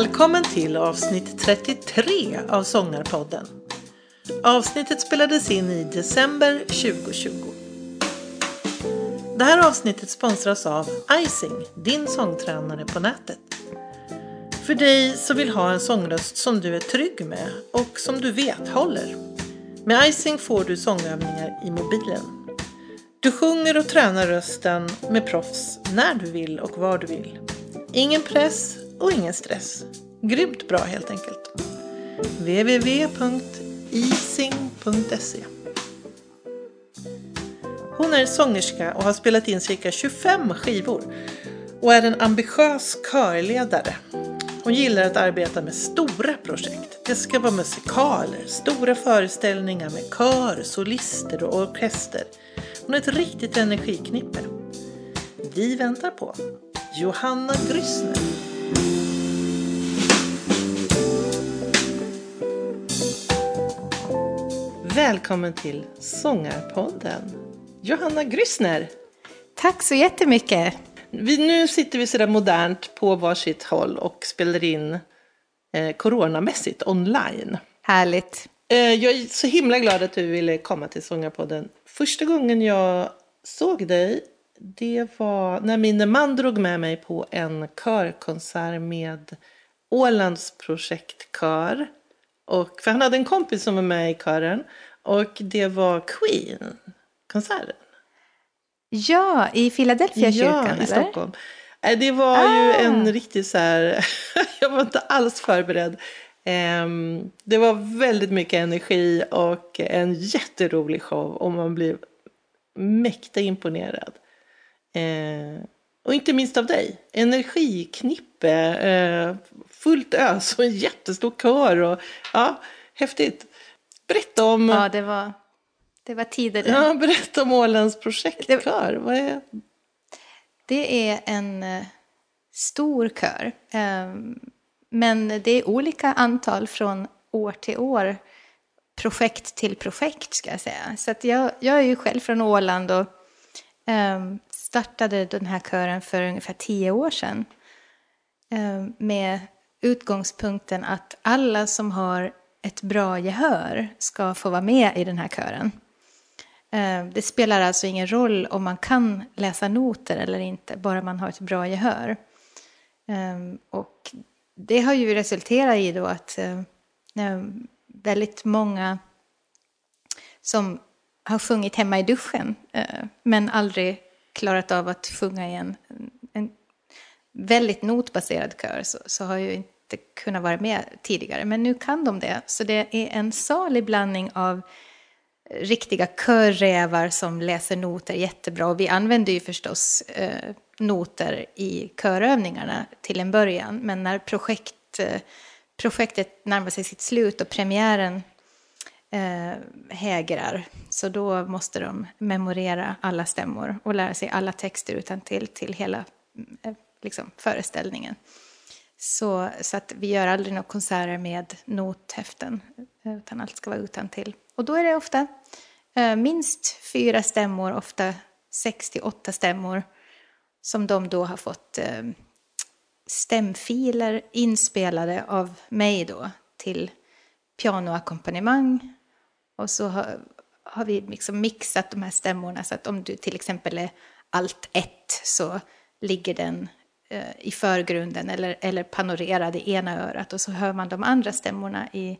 Välkommen till avsnitt 33 av Sångarpodden. Avsnittet spelades in i december 2020. Det här avsnittet sponsras av Icing, din sångtränare på nätet. För dig som vill ha en sångröst som du är trygg med och som du vet håller. Med Icing får du sångövningar i mobilen. Du sjunger och tränar rösten med proffs när du vill och var du vill. Ingen press och ingen stress. Grymt bra helt enkelt. www.ising.se Hon är sångerska och har spelat in cirka 25 skivor och är en ambitiös körledare. Hon gillar att arbeta med stora projekt. Det ska vara musikaler, stora föreställningar med kör, solister och orkester. Hon är ett riktigt energiknippe. Vi väntar på Johanna Grüssner. Välkommen till Sångarpodden, Johanna Grüssner. Tack så jättemycket. Vi, nu sitter vi sådär modernt på varsitt håll och spelar in eh, coronamässigt online. Härligt. Eh, jag är så himla glad att du ville komma till Sångarpodden. Första gången jag såg dig, det var när min man drog med mig på en körkonsert med Ålands projektkör. Och, för han hade en kompis som var med i kören och det var Queen-konserten. Ja, i Philadelphia kyrkan, Ja, i eller? Stockholm. Nej, Det var ju Ah. en riktig så här, jag var inte alls förberedd. Ehm, det var väldigt mycket energi och en jätterolig show och man blev mäkta imponerad. Eh, och inte minst av dig. Energiknippe, eh, fullt ös och en jättestor kör. Och, ja, häftigt. Berätta om, Ja, det var, det var tider det. ja, berätta om Ålands projektkör. Vad är, Det är en eh, stor kör. Ehm, men det är olika antal från år till år. Projekt till projekt ska jag säga. Så jag, jag är ju själv från Åland och ehm, startade den här kören för ungefär tio år sedan. Ehm, med utgångspunkten att alla som har ett bra gehör ska få vara med i den här kören. Eh, det spelar alltså ingen roll om man kan läsa noter eller inte, bara man har ett bra gehör. Ehm, och det har ju resulterat i då att eh, eh, väldigt många som har sjungit hemma i duschen men aldrig klarat av att sjunga i en väldigt notbaserad kör så, så har ju inte kunnat vara med tidigare. Men nu kan de det. Så det är en salig blandning av riktiga körrävar som läser noter jättebra. Och vi använder ju förstås eh, noter i körövningarna till en början. Men när projekt, eh, projektet närmar sig sitt slut och premiären eh, hägrar så då måste de memorera alla stämmor och lära sig alla texter utan till, till hela eh, liksom, föreställningen. Så, så att vi gör aldrig några konserter med nothäften, utan allt ska vara utan till. Och då är det ofta eh, minst fyra stämmor, ofta sex till åtta stämmor, som de då har fått eh, stämfiler inspelade av mig då till pianoackompanjemang. Och så har, har vi liksom mixat de här stämmorna så att om du till exempel är allt ett så ligger den Eh, i förgrunden eller, eller panorerad i ena örat och så hör man de andra stämmorna i,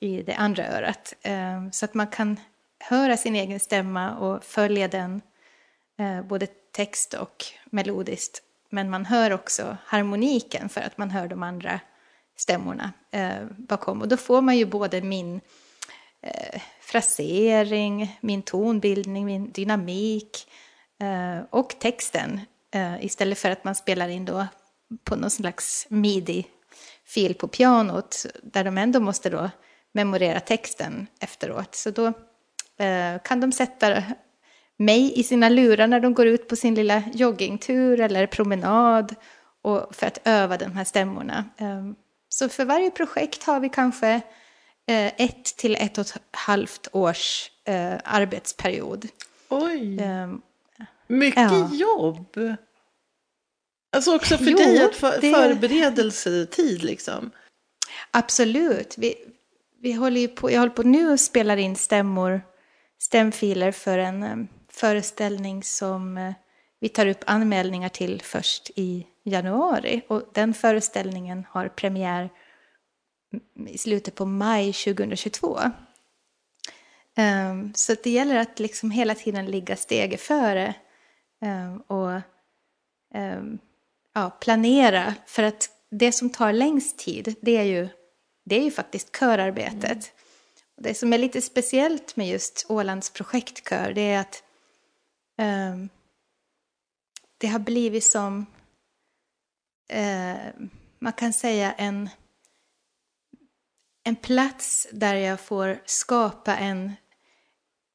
i det andra örat. Eh, så att man kan höra sin egen stämma och följa den eh, både text och melodiskt. Men man hör också harmoniken för att man hör de andra stämmorna eh, bakom. Och då får man ju både min eh, frasering, min tonbildning, min dynamik eh, och texten. Eh, istället för att man spelar in då på någon slags midi-fil på pianot där de ändå måste då memorera texten efteråt. Så då eh, kan de sätta mig i sina lurar när de går ut på sin lilla joggingtur eller promenad och för att öva de här stämmorna. Eh, Så för varje projekt har vi kanske ett till ett och ett halvt års arbetsperiod. oj, mycket ja. jobb. Alltså också för Jo, dig att för, det- förberedelsetid liksom. Absolut. Vi, vi håller på, jag håller på nu och spelar in stämmor, stämfiler för en eh, föreställning som eh, vi tar upp anmälningar till först i januari. Och den föreställningen har premiär i slutet på maj 2022. Ehm, så det gäller att liksom hela tiden ligga steget före och ehm, ja, planera. För att det som tar längst tid, det är ju, det är ju faktiskt körarbetet. Och Det som är lite speciellt med just Ålands projektkör, det är att ehm, det har blivit som, eh, man kan säga en, en plats där jag får skapa en,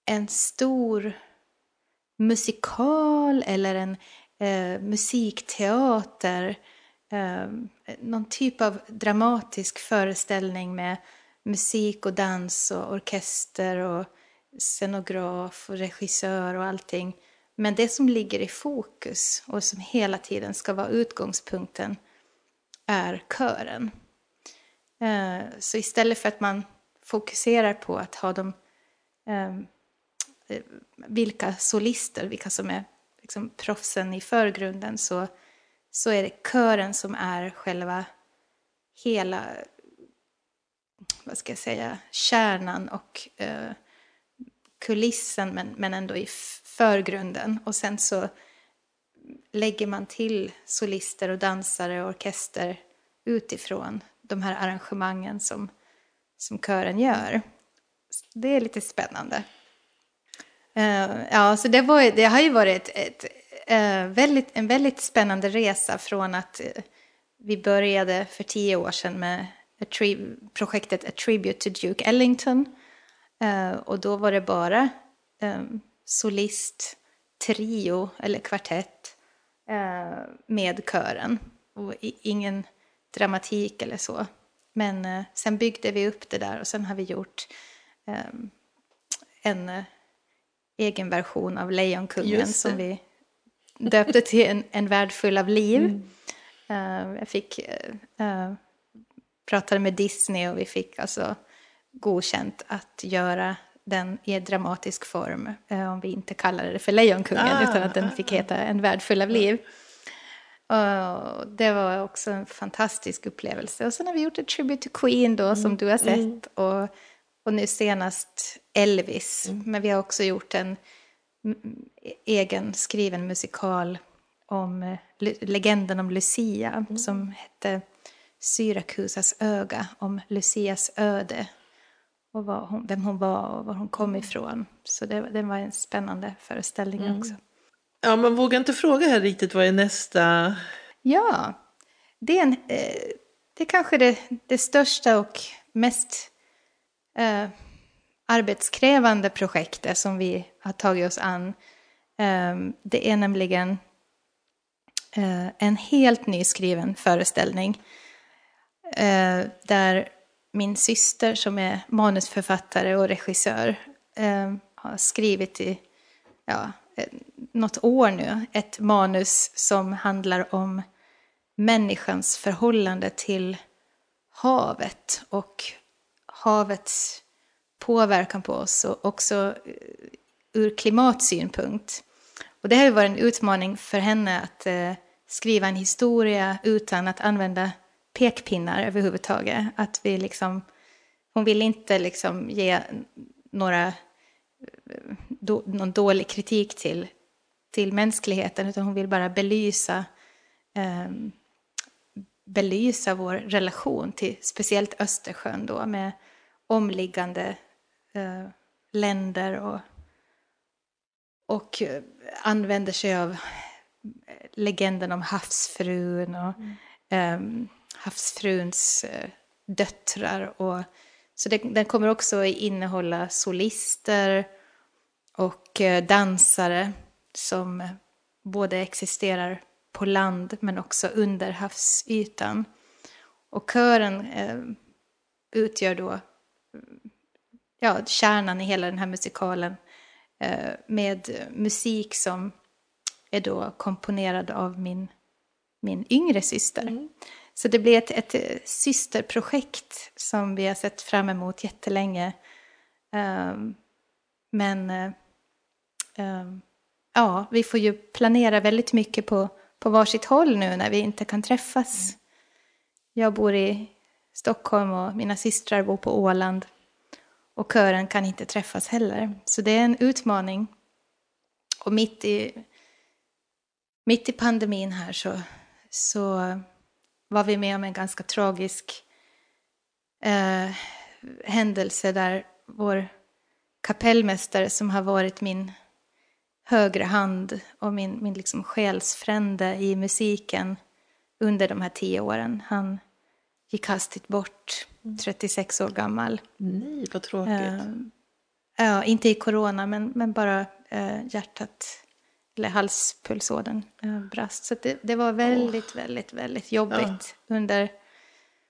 en stor musikal eller en eh, musikteater. Eh, någon typ av dramatisk föreställning med musik och dans och orkester och scenograf och regissör och allting. Men det som ligger i fokus och som hela tiden ska vara utgångspunkten är kören. Eh, så istället för att man fokuserar på att ha de ehm, Eh, vilka solister, vilka som är liksom proffsen i förgrunden så, så är det kören som är själva hela, vad ska jag säga, kärnan och eh, kulissen men, men ändå i förgrunden. Och sen så lägger man till solister och dansare och orkester utifrån de här arrangemangen som, som kören gör. Det är lite spännande. Eh, ja, så det, var, det har ju varit ett, ett, väldigt, en väldigt spännande resa från att eh, vi började för tio år sedan med a tri- projektet A Tribute to Duke Ellington. Och då var det bara solist, trio eller kvartett med kören. Och i, ingen dramatik eller så. Men sen byggde vi upp det där och sen har vi gjort en egen version av Lejonkungen som vi döpte till En, en värld full av liv. Eh, jag fick eh, eh, pratade med Disney och vi fick alltså godkänt att göra den i dramatisk form. om vi inte kallade det för Lejonkungen Ah, utan att den fick heta En värld full av liv. Och det var också en fantastisk upplevelse. Och sen har vi gjort ett Tribute to Queen då som du har sett. Och, och nu senast Elvis. Men vi har också gjort en mm, egen skriven musikal om eh, le- legenden om Lucia som hette Syrakusas öga om Lucias öde och hon, vem hon var och var hon kom ifrån. Så det, det var en spännande föreställning också. Ja, man vågar inte fråga här riktigt vad är nästa... Ja, det är, en, eh, det är kanske det, det största och mest eh, arbetskrävande projektet som vi har tagit oss an. Eh, det är nämligen eh, en helt nyskriven föreställning eh, där min syster som är manusförfattare och regissör eh, har skrivit i ja, eh, något år nu ett manus som handlar om människans förhållande till havet och havets påverkan på oss och också eh, ur klimatsynpunkt. Och det har ju varit en utmaning för henne att eh, skriva en historia utan att använda pekpinnar överhuvudtaget. Att vi liksom, hon vill inte liksom ge några, eh, då, någon dålig kritik till, till mänskligheten utan hon vill bara belysa eh, belysa vår relation till speciellt Östersjön då med omliggande eh, länder och, och eh, använder sig av legenden om havsfrun och eh, havsfruns eh, döttrar. Och, så det, den kommer också innehålla solister och eh, dansare som både existerar på land men också under havsytan. Och kören eh, utgör då ja, kärnan i hela den här musikalen eh, med musik som är då komponerad av min min yngre syster. Mm. Så det blir ett, ett systerprojekt som vi har sett fram emot jättelänge. Um, men um, ja, vi får ju planera väldigt mycket på, på varsitt håll nu när vi inte kan träffas. Mm. Jag bor i Stockholm och mina systrar bor på Åland. Och kören kan inte träffas heller. Så det är en utmaning. Och mitt i, mitt i pandemin här så, så var vi med om en ganska tragisk eh, händelse där vår kapellmästare som har varit min högra hand och min, min liksom själsfrände i musiken under de här tio åren. Han gick hastigt bort, 36 år gammal. Nej, vad tråkigt. Uh, ja, inte i corona, men, men bara uh, hjärtat, eller halspulsådern uh, brast. Så det, det var väldigt, oh. väldigt, väldigt jobbigt ja. under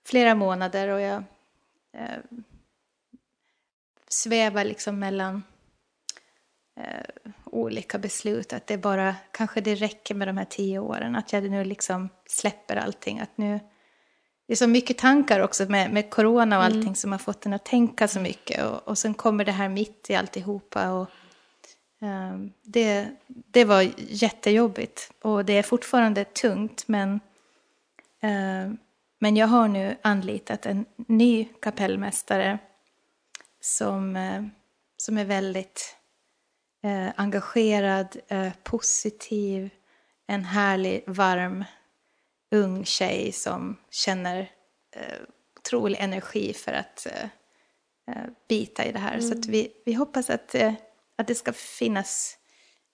flera månader. Och jag uh, svävar liksom mellan olika beslut. Att det bara, kanske det räcker med de här tio åren. Att jag nu liksom släpper allting. Att nu det är så mycket tankar också med, med corona och allting mm. som har fått en att tänka så mycket. Och, och sen kommer det här mitt i alltihopa. Och, um, det, det var jättejobbigt. Och det är fortfarande tungt. Men, uh, men jag har nu anlitat en ny kapellmästare. Som, uh, som är väldigt uh, engagerad, positiv. En härlig, varm ung tjej som känner eh, otrolig energi för att eh, eh, bita i det här. Mm. Så att vi, vi hoppas att, eh, att det ska finnas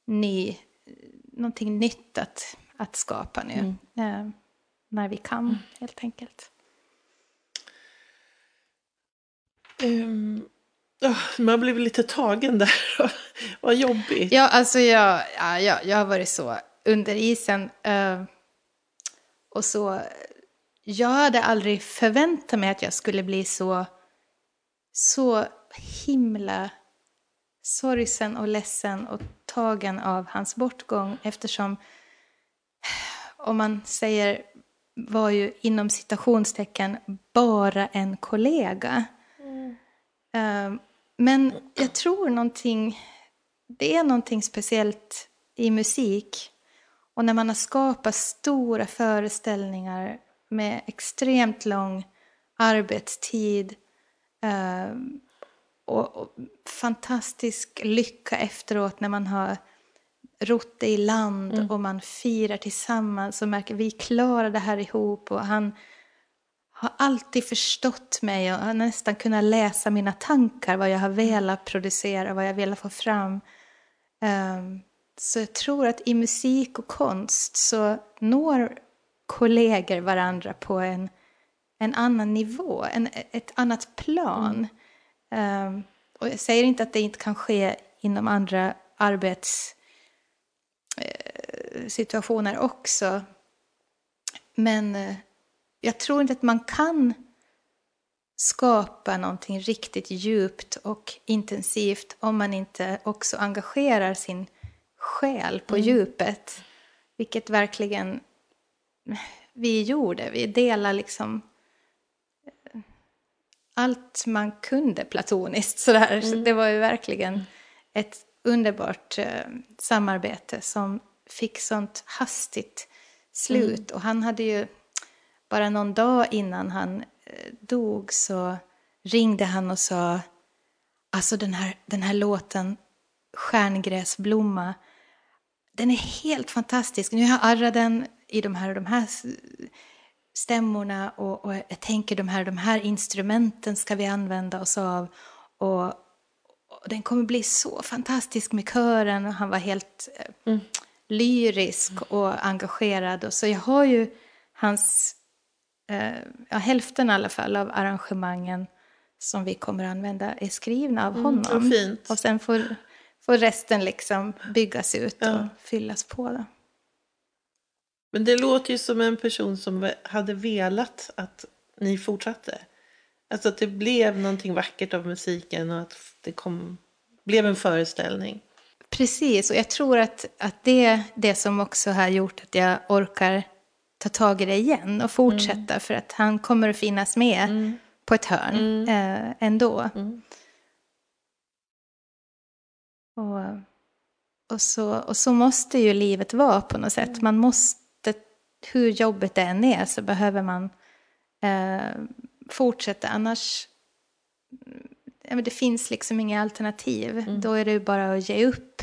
ny, någonting nytt att, att skapa nu. Mm. Eh, när vi kan, mm. helt enkelt. Um, oh, man blev lite tagen där. Vad jobbigt. Ja, alltså jag, ja, jag, jag har varit så under isen. Uh, och så, jag hade aldrig förväntat mig att jag skulle bli så, så himla sorgsen och ledsen och tagen av hans bortgång eftersom, om man säger, var ju inom citationstecken bara en kollega. Mm. Uh, men jag tror någonting, det är någonting speciellt i musik och när man har skapat stora föreställningar med extremt lång arbetstid eh, och, och, fantastisk lycka efteråt när man har rott det i land mm. och man firar tillsammans och märker att vi klarar det här ihop. Och han har alltid förstått mig och har nästan kunnat läsa mina tankar, vad jag har velat producera, vad jag velat få fram. Um, så jag tror att i musik och konst så når kollegor varandra på en, en annan nivå, en, ett annat plan. Mm. Um, och jag säger inte att det inte kan ske inom andra arbetssituationer eh, också. Men eh, jag tror inte att man kan skapa någonting riktigt djupt och intensivt om man inte också engagerar sin själ på mm. djupet. Vilket verkligen vi gjorde. Vi delade liksom eh, allt man kunde platoniskt. Sådär. Mm. Så det var ju verkligen ett underbart eh, samarbete som fick sånt hastigt slut. Mm. Och han hade ju, bara någon dag innan han eh, dog så ringde han och sa Alltså den här, den här låten Stjärngräsblomma den är helt fantastisk. Nu har Arra den i de här, de här stämmorna och, och, jag tänker de här, de här instrumenten ska vi använda oss av. Och, och den kommer bli så fantastisk med kören och han var helt eh, mm. lyrisk och engagerad. Och så jag har ju hans, eh, ja, hälften i alla fall av arrangemangen som vi kommer att använda är skrivna av mm, honom. Mm, och sen får får resten liksom byggas ut och ja. fyllas på. Då. Men det låter ju som en person som hade velat att ni fortsatte. Alltså att det blev någonting vackert av musiken och att det kom, blev en föreställning. Precis, och jag tror att, att det är det som också har gjort att jag orkar ta tag i det igen och fortsätta Mm. för att han kommer att finnas med på ett hörn eh, ändå. Mm. Och, och, så, och så måste ju livet vara på något sätt. Man måste, hur jobbigt det än är, så behöver man eh, fortsätta. Annars, ja, men det finns liksom inga alternativ. Då är det bara att ge upp.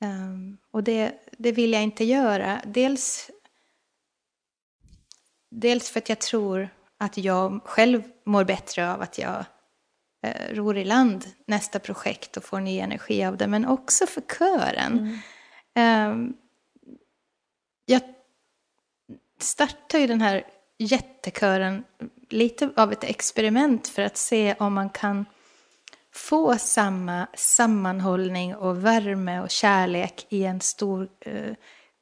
Ehm, och det, det vill jag inte göra. Dels, dels för att jag tror att jag själv mår bättre av att jag eh, ror i land nästa projekt och får ny energi av det. Men också för kören. Ehm, jag startade ju den här jättekören lite av ett experiment för att se om man kan få samma sammanhållning och värme och kärlek i en stor eh,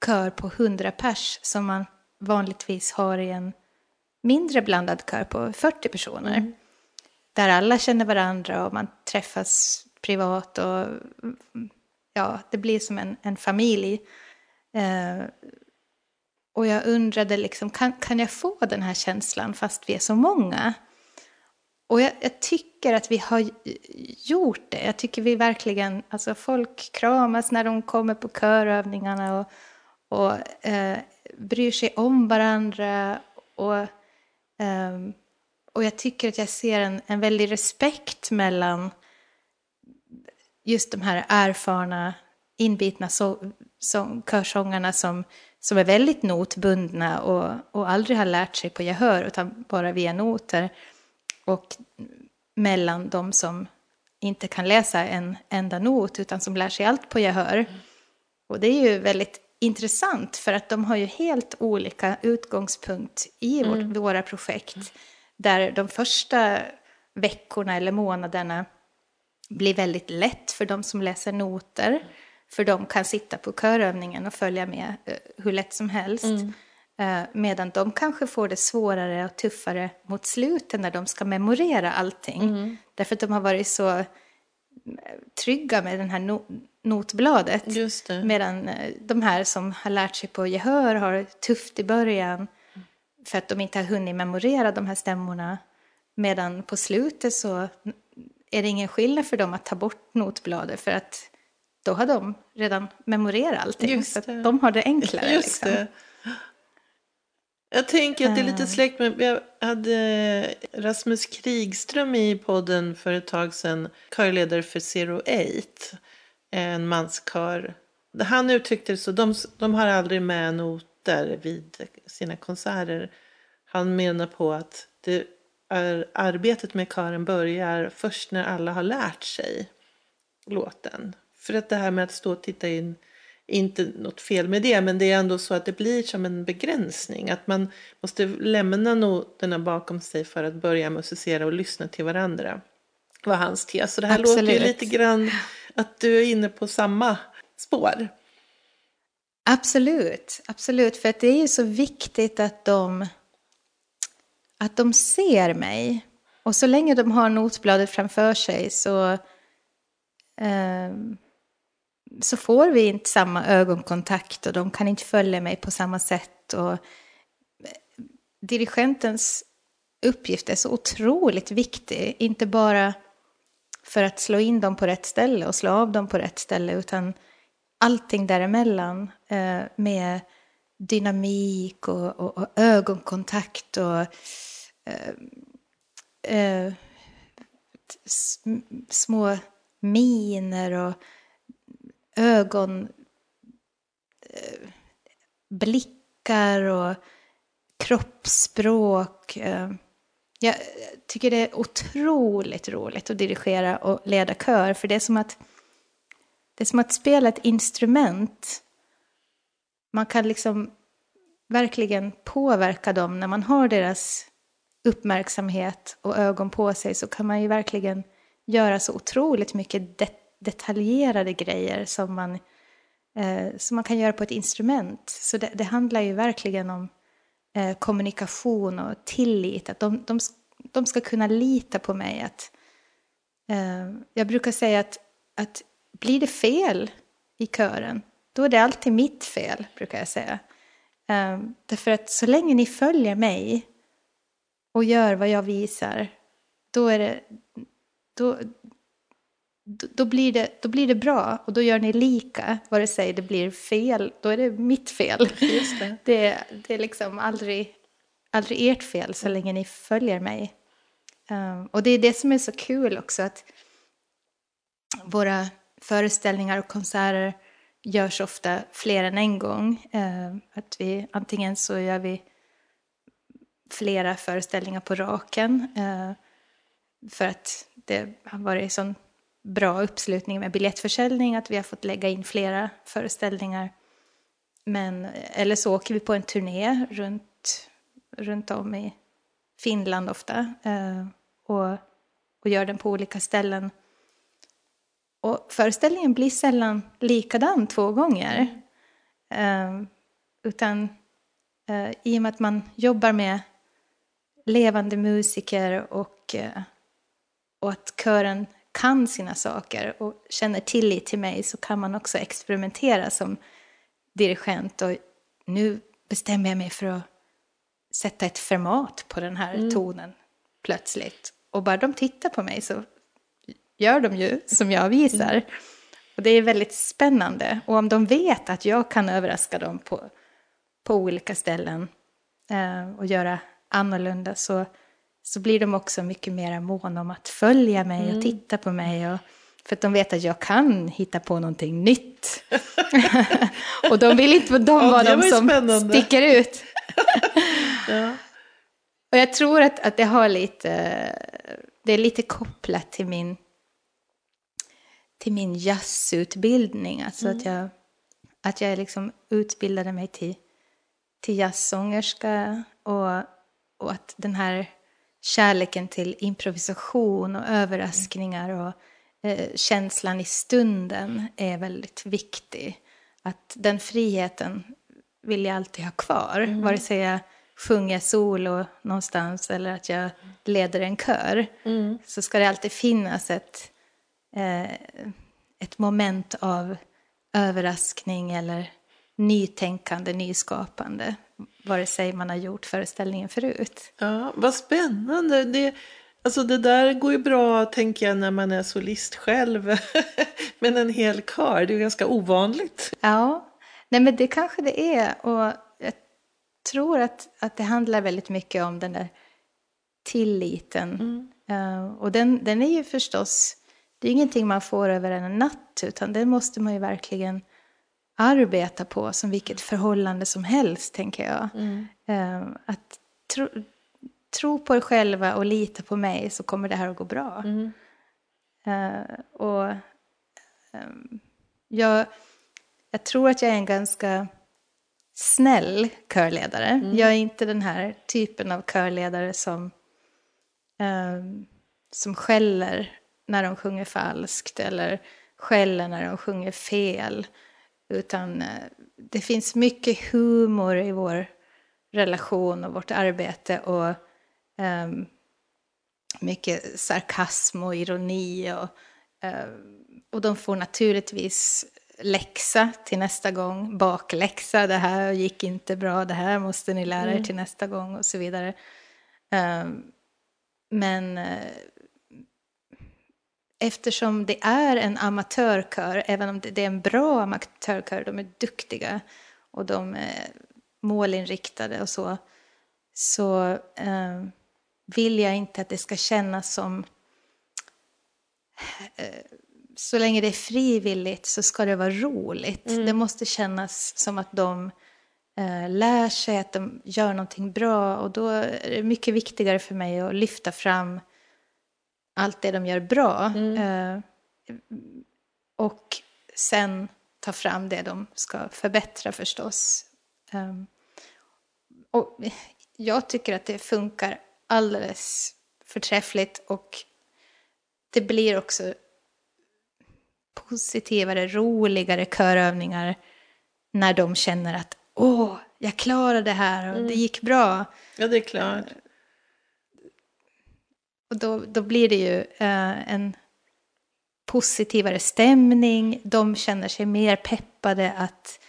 kör på 100 pers som man vanligtvis har i en mindre blandad kör på 40 personer. Där alla känner varandra och man träffas privat och ja, det blir som en, en familj. Eh, och jag undrade liksom, kan, kan jag få den här känslan fast vi är så många? Och jag, jag tycker att vi har gjort det. Jag tycker vi verkligen, alltså folk kramas när de kommer på körövningarna och, och eh, bryr sig om varandra. Och, eh, och jag tycker att jag ser en, en väldig respekt mellan just de här erfarna, inbitna så, så, körsångarna som, som är väldigt notbundna och, och aldrig har lärt sig på gehör utan bara via noter. Och mellan de som inte kan läsa en enda not utan som lär sig allt på gehör. Och det är ju väldigt intressant för att de har ju helt olika utgångspunkt i vårt, våra projekt. Där de första veckorna eller månaderna blir väldigt lätt för de som läser noter. För de kan sitta på körövningen och följa med eh, hur lätt som helst. Eh, medan de kanske får det svårare och tuffare mot slutet när de ska memorera allting. Därför att de har varit så eh, trygga med den här no notbladet. Det. Medan de här som har lärt sig på gehör har det tufft i början. För att de inte har hunnit memorera de här stämmorna. Medan på slutet så är det ingen skillnad för dem att ta bort notbladet. För att då har de redan memorerat allting. Just så de har det enklare. Just liksom. det. Jag tänker att det är lite släkt med, jag hade Rasmus Krigström i podden för ett tag sedan, körledare för Zero Eight, en manskör. Han uttryckte det så, de, de har aldrig med noter vid sina konserter. Han menar på att det är, arbetet med kören börjar först när alla har lärt sig låten. För att det här med att stå och titta in, inte något fel med det, men det är ändå så att det blir som en begränsning. Att man måste lämna noterna bakom sig för att börja musicera och lyssna till varandra. var hans tes. Så det här låter ju Absolut. lite grann att du är inne på samma spår. Absolut, absolut. För att det är ju så viktigt att de, att de ser mig. Och så länge de har notbladet framför sig så, eh, så får vi inte samma ögonkontakt och de kan inte följa mig på samma sätt. Och eh, dirigentens uppgift är så otroligt viktig, inte bara för att slå in dem på rätt ställe och slå av dem på rätt ställe, utan allting däremellan eh, med dynamik och, och, och ögonkontakt och eh, eh, små miner och ögonblickar eh, och kroppsspråk. Eh. Jag tycker det är otroligt roligt att dirigera och leda kör, för det är som att det är som att spela ett instrument. Man kan liksom verkligen påverka dem när man har deras uppmärksamhet och ögon på sig så kan man ju verkligen göra så otroligt mycket det detaljerade grejer som man, eh, som man kan göra på ett instrument. Så det, det handlar ju verkligen om eh, kommunikation och tillit. Att de, de, de ska kunna lita på mig. Att, eh, jag brukar säga att, att blir det fel i kören, då är det alltid mitt fel, brukar jag säga. Um, därför att så länge ni följer mig och gör vad jag visar, då är det... Då, då, blir det, då blir det bra och då gör ni lika. Vare sig det blir fel, då är det mitt fel. Just det. det, det är liksom aldrig, aldrig ert fel så länge ni följer mig. Um, och det är det som är så kul också att våra föreställningar och konserter görs ofta fler än en gång. Eh, att vi, antingen så gör vi flera föreställningar på raken eh, för att det har varit sån bra uppslutning med biljettförsäljning att vi har fått lägga in flera föreställningar. Men, eller så åker vi på en turné runt, runt om i Finland ofta eh, och, och gör den på olika ställen. Och föreställningen blir sällan likadan två gånger. Uh, utan uh, i och med att man jobbar med levande musiker och, uh, och att kören kan sina saker och känner tillit till mig så kan man också experimentera som dirigent. Och nu bestämmer jag mig för att sätta ett format på den här mm. tonen plötsligt. Och bara de tittar på mig så gör de ju som jag visar. Mm. Och det är väldigt spännande. Och om de vet att jag kan överraska dem på, på olika ställen eh, och göra annorlunda så, så blir de också mycket mer måna om att följa mig mm. och titta på mig. Och, för att de vet att jag kan hitta på någonting nytt. och de vill inte de ja, vara de som spännande. sticker ut. ja. Och jag tror att, att det har lite, det är lite kopplat till min, till min jazzutbildning. Alltså mm. att jag, att jag liksom utbildade mig till, till jazzsångerska och, och att den här kärleken till improvisation och överraskningar och eh, känslan i stunden är väldigt viktig. Att den friheten vill jag alltid ha kvar, mm. vare sig jag sjunger solo någonstans eller att jag leder en kör. Mm. Så ska det alltid finnas ett, eh, ett moment av överraskning eller nytänkande, nyskapande vare sig man har gjort föreställningen förut. Ja, vad spännande. Det, alltså det där går ju bra, tänker jag, när man är solist själv. men en hel kör, det är ju ganska ovanligt. Ja, nej men det kanske det är. Och jag tror att, att det handlar väldigt mycket om den där tilliten. Mm. Uh, och den, den är ju förstås, det är ingenting man får över en natt, utan det måste man ju verkligen arbeta på som vilket förhållande som helst, tänker jag. Mm. Uh, att tro, tro på er själva och lita på mig så kommer det här att gå bra. Mm. Uh, och um, jag, jag tror att jag är en ganska snäll körledare. Mm. Jag är inte den här typen av körledare som, um, som skäller när de sjunger falskt eller skäller när de sjunger fel. Utan eh, det finns mycket humor i vår relation och vårt arbete och um, mycket sarkasm och ironi. Och, um, och de får naturligtvis läxa till nästa gång, bakläxa, det här gick inte bra, det här måste ni lära er mm. till nästa gång och så vidare. Um, men uh, eftersom det är en amatörkör, även om det är en bra amatörkör, de är duktiga och de är målinriktade och så, så eh, vill jag inte att det ska kännas som... Eh, så länge det är frivilligt så ska det vara roligt. Mm. Det måste kännas som att de eh, lär sig att de gör någonting bra och då är det mycket viktigare för mig att lyfta fram allt det de gör bra. Mm. Eh, och sen ta fram det de ska förbättra förstås. Eh, och jag tycker att det funkar alldeles förträffligt och det blir också positivare, roligare körövningar när de känner att åh, jag klarade det här och mm. det gick bra. Ja, det är klart. Och då, då blir det ju eh, en positivare stämning. De känner sig mer peppade att,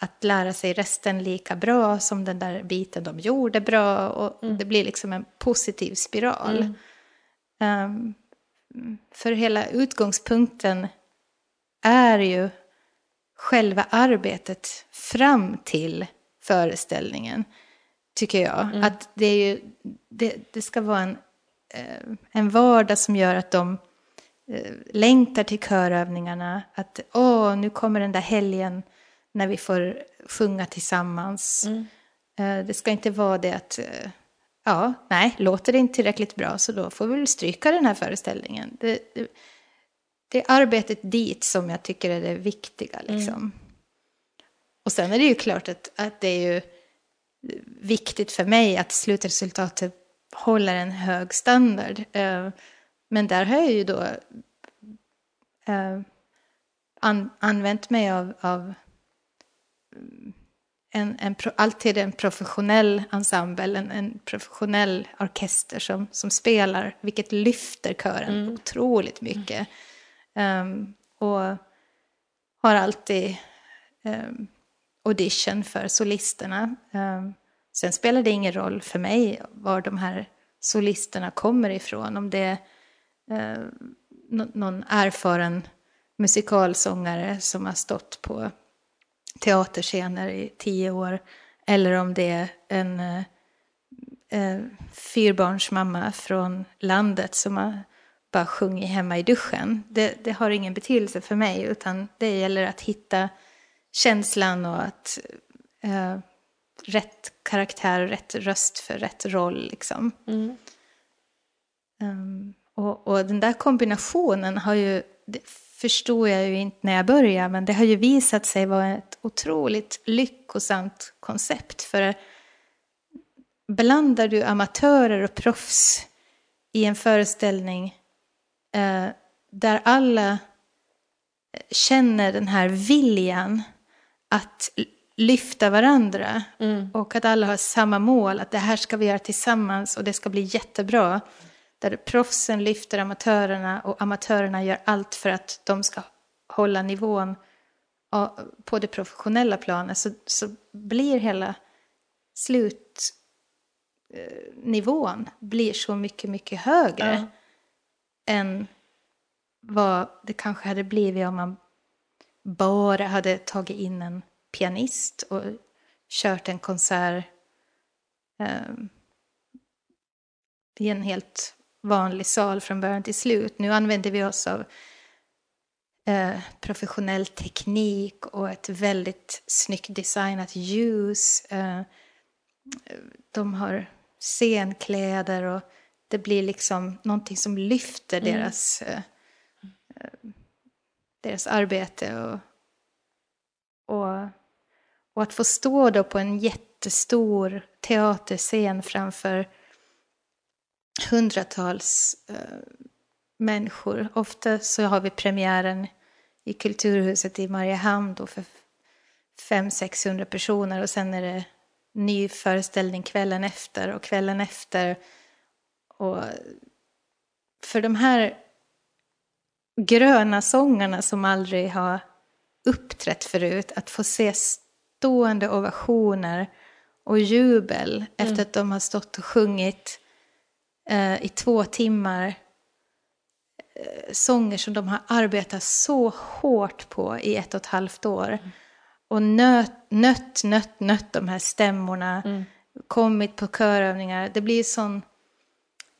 att lära sig resten lika bra som den där biten de gjorde bra. Och Mm. det blir liksom en positiv spiral. Ehm, för hela utgångspunkten är ju själva arbetet fram till föreställningen, tycker jag. Att det, är ju, det, det ska vara en, en vardag som gör att de eh, längtar till körövningarna. Att åh, nu kommer den där helgen när vi får sjunga tillsammans. Eh, Det ska inte vara det att, eh, ja, nej, låter det inte tillräckligt bra så då får vi väl stryka den här föreställningen. Det, det, det är arbetet dit som jag tycker är det viktiga. Liksom. Och sen är det ju klart att, att det är ju viktigt för mig att slutresultatet håller en hög standard. Eh, Men där har jag ju då eh, an, använt mig av, av en, en, pro- alltid en professionell ensemble, en, en professionell orkester som, som spelar, vilket lyfter kören otroligt mycket. Ehm, och har alltid um, audition för solisterna. Ehm, sen spelar det ingen roll för mig var de här solisterna kommer ifrån. Om det är eh, någon erfaren musikalsångare som har stått på teaterscener i tio år. Eller om det är en eh, eh, fyrbarnsmamma från landet som har bara sjungit hemma i duschen. Det, det har ingen betydelse för mig utan det gäller att hitta känslan och att eh, rätt karaktär och rätt röst för rätt roll liksom. Um, och, och den där kombinationen har ju, det förstod jag ju inte när jag började, men det har ju visat sig vara ett otroligt lyckosamt koncept. För blandar du amatörer och proffs i en föreställning eh, där alla känner den här viljan att lyfta varandra och att alla har samma mål, att det här ska vi göra tillsammans och det ska bli jättebra. Där proffsen lyfter amatörerna och amatörerna gör allt för att de ska hålla nivån på det professionella planet så, så blir hela slutnivån blir så mycket, mycket högre Ja. än vad det kanske hade blivit om man bara hade tagit in en pianist och kört en konsert eh, i en helt vanlig sal från början till slut. Nu använder vi oss av eh, professionell teknik och ett väldigt snyggt designat ljus. Eh, de har scenkläder och det blir liksom någonting som lyfter deras, eh, eh, deras arbete. Och, och, och att få stå då på en jättestor teaterscen framför hundratals eh, människor. Ofta så har vi premiären i Kulturhuset i Mariehamn då för 500-600 personer och sen är det ny föreställning kvällen efter och kvällen efter. Och för de här gröna sångarna som aldrig har uppträtt förut, att få se stående ovationer och jubel efter att de har stått och sjungit eh, i två timmar eh, sånger som de har arbetat så hårt på i ett och ett halvt år. Och nöt, nött, nött, nött de här stämmorna. Kommit på körövningar. Det blir sån,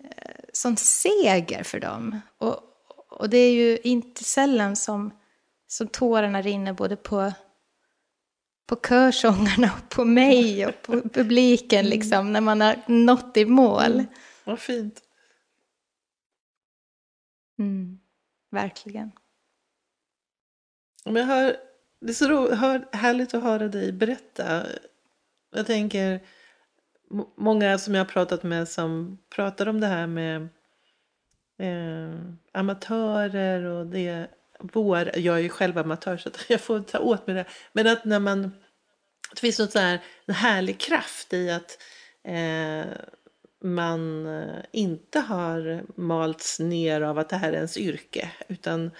eh, sån seger för dem. Och, och det är ju inte sällan som, som tårarna rinner både på, på körsångarna och på mig och på publiken liksom. När man har nått i mål. Vad fint. Mm, verkligen. Men jag hör, det är så ro, hör, härligt att höra dig berätta. Jag tänker, må- många som jag har pratat med som pratar om det här med eh, amatörer och det vår, jag är ju själv amatör så jag får ta åt mig det. Men att när man, det finns något så här, en härlig kraft i att eh, man eh, inte har malts ner av att det här är ens yrke. Utan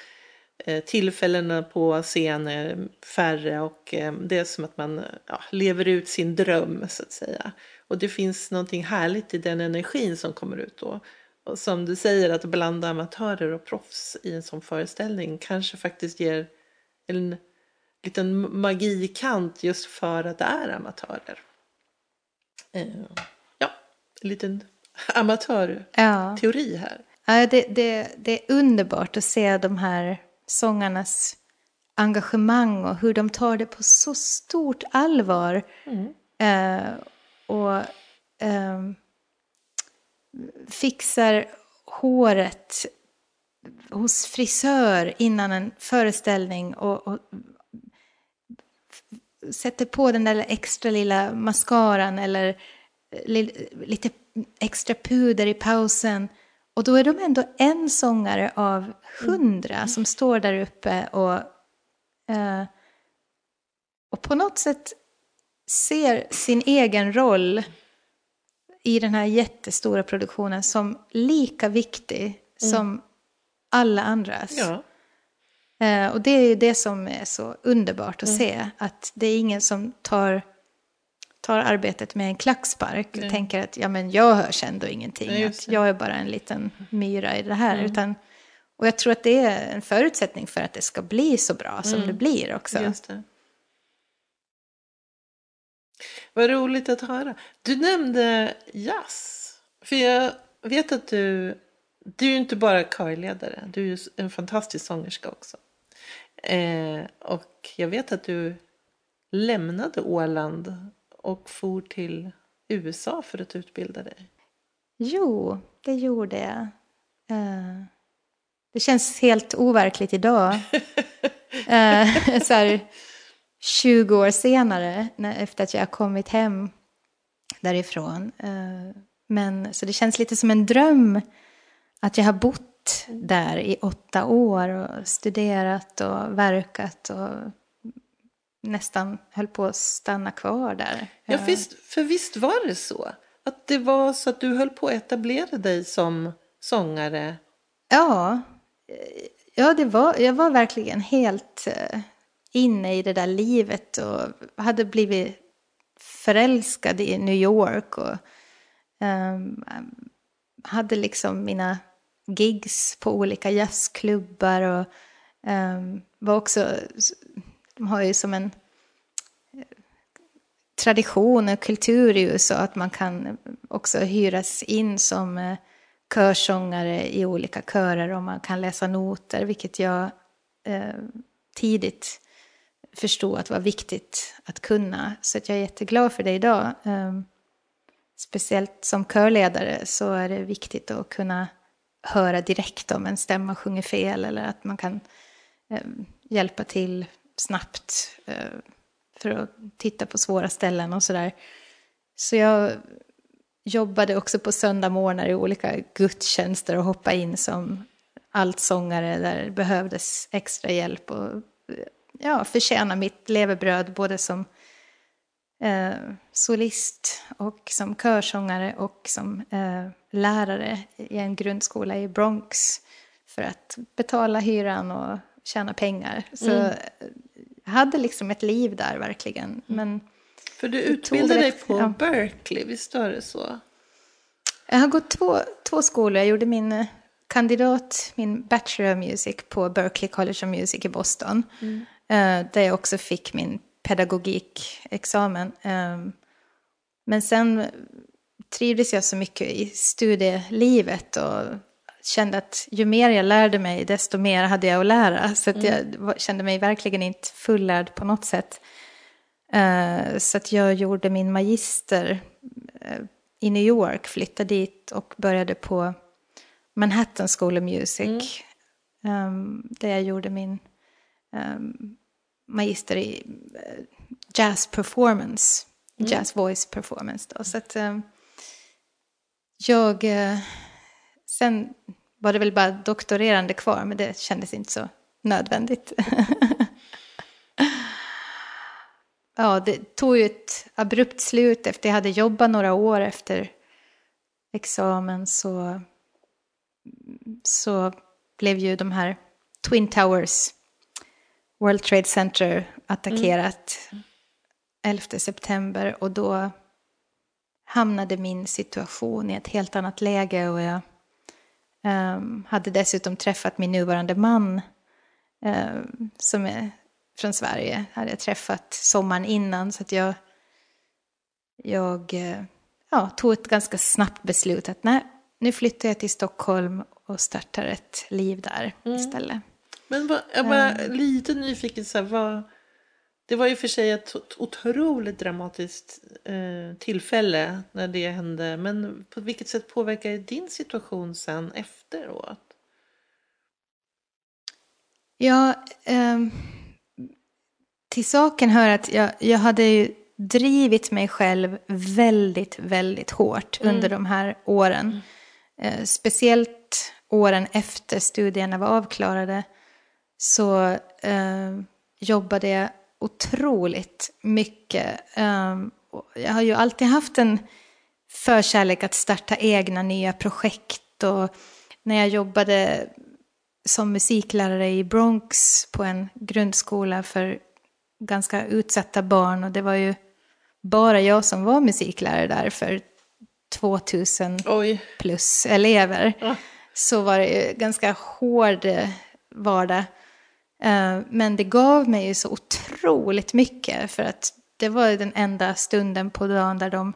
Eh, tillfällena på scen är färre och eh, det är som att man ja, lever ut sin dröm så att säga. Och det finns någonting härligt i den energin som kommer ut då. Och som du säger att blanda amatörer och proffs i en sån föreställning kanske faktiskt ger en liten magikant just för att det är amatörer. Eh, ja, en liten amatörteori här. Ja, det, det, det är underbart att se de här sångarnas engagemang och hur de tar det på så stort allvar. Mm. Eh, och eh, fixar håret hos frisör innan en föreställning och, och sätter på den där extra lilla mascaran eller eh, lite extra puder i pausen. Och då är de ändå en sångare av hundra mm. som står där uppe och, eh, och på något sätt ser sin egen roll i den här jättestora produktionen som lika viktig mm. som alla andras. Ja. Eh, och det är ju det som är så underbart att mm. se, att det är ingen som tar, tar arbetet med en klackspark och Nej. tänker att ja, men jag hörs ändå ingenting, Nej, att jag är bara en liten myra i det här. Mm. Utan, och jag tror att det är en förutsättning för att det ska bli så bra som mm. det blir också. Just det. Vad roligt att höra. Du nämnde jazz. För jag vet att du, du är ju inte bara körledare, du är en fantastisk sångerska också. Eh, och jag vet att du lämnade Åland och for till USA för att utbilda dig. Jo, det gjorde jag. Eh, det känns helt overkligt idag. eh, så här, 20 år senare, när, efter att jag har kommit hem därifrån. Eh, men, så det känns lite som en dröm att jag har bott där i åtta år och studerat och verkat och nästan höll på att stanna kvar där. Ja, visst, för visst var det så? Att det var så att du höll på att etablera dig som sångare? Ja, ja det var, jag var verkligen helt eh, inne i det där livet och hade blivit förälskad i New York och um, hade liksom mina gigs på olika jazzklubbar och um, var också, de har ju som en eh, tradition och kultur i USA att man kan också hyras in som uh, körsångare i olika körer och man kan läsa noter, vilket jag uh, tidigt förstå att det var viktigt att kunna. Så att jag är jätteglad för det idag. Ehm, speciellt som körledare så är det viktigt att kunna höra direkt om en stämma sjunger fel eller att man kan ehm, hjälpa till snabbt eh, för att titta på svåra ställen och sådär. Så jag jobbade också på söndagmorgnar i olika gudstjänster och hoppade in som allsångare där det behövdes extra hjälp och eh, ja, förtjäna mitt levebröd både som eh, solist och som körsångare och som eh, lärare i en grundskola i Bronx för att betala hyran och tjäna pengar. Så mm. jag hade liksom ett liv där verkligen. Mm. Men för du utbildade dig på ja. Berkeley, visst var det så? Jag har gått två, två skolor. Jag gjorde min eh, kandidat, min Bachelor of Music på Berkeley College of Music i Boston. Mm. Eh, där jag också fick min pedagogikexamen. Ehm, men sen trivdes jag så mycket i studielivet och kände att ju mer jag lärde mig desto mer hade jag att lära. Så att mm. jag kände mig verkligen inte fullärd på något sätt. Uh, så att jag gjorde min magister uh, i New York, flyttade dit och började på Manhattan School of Music. Mm. Um, där jag gjorde min um, magister i uh, jazz performance, mm. jazz voice performance. Då. Så att, um, jag, uh, sen var det väl bara doktorerande kvar, men det kändes inte så nödvändigt. ja, det tog ju ett abrupt slut efter jag hade jobbat några år efter examen så, så blev ju de här Twin Towers World Trade Center attackerat mm. 11 september och då hamnade min situation i ett helt annat läge och jag um, hade dessutom träffat min nuvarande man um, som är från Sverige. Hade jag träffat sommaren innan så att jag, jag uh, ja, tog ett ganska snabbt beslut att nej, nu flyttar jag till Stockholm och startar ett liv där mm. istället. Men vad, jag bara um, lite nyfiken, så här, vad, det var ju för sig ett otroligt dramatiskt eh, tillfälle när det hände. Men på vilket sätt påverkar din situation sen efteråt? Ja, eh, till saken hör att jag, jag hade ju drivit mig själv väldigt, väldigt hårt mm. under de här åren. Mm. Eh, speciellt åren efter studierna var avklarade så eh, jobbade jag otroligt mycket. Um, jag har ju alltid haft en förkärlek att starta egna nya projekt och när jag jobbade som musiklärare i Bronx på en grundskola för ganska utsatta barn och det var ju bara jag som var musiklärare där för 2000 Oj. plus elever. Ja. Så var det ju ganska hård vardag. Eh, men det gav mig ju så otroligt mycket för att det var den enda stunden på dagen där de,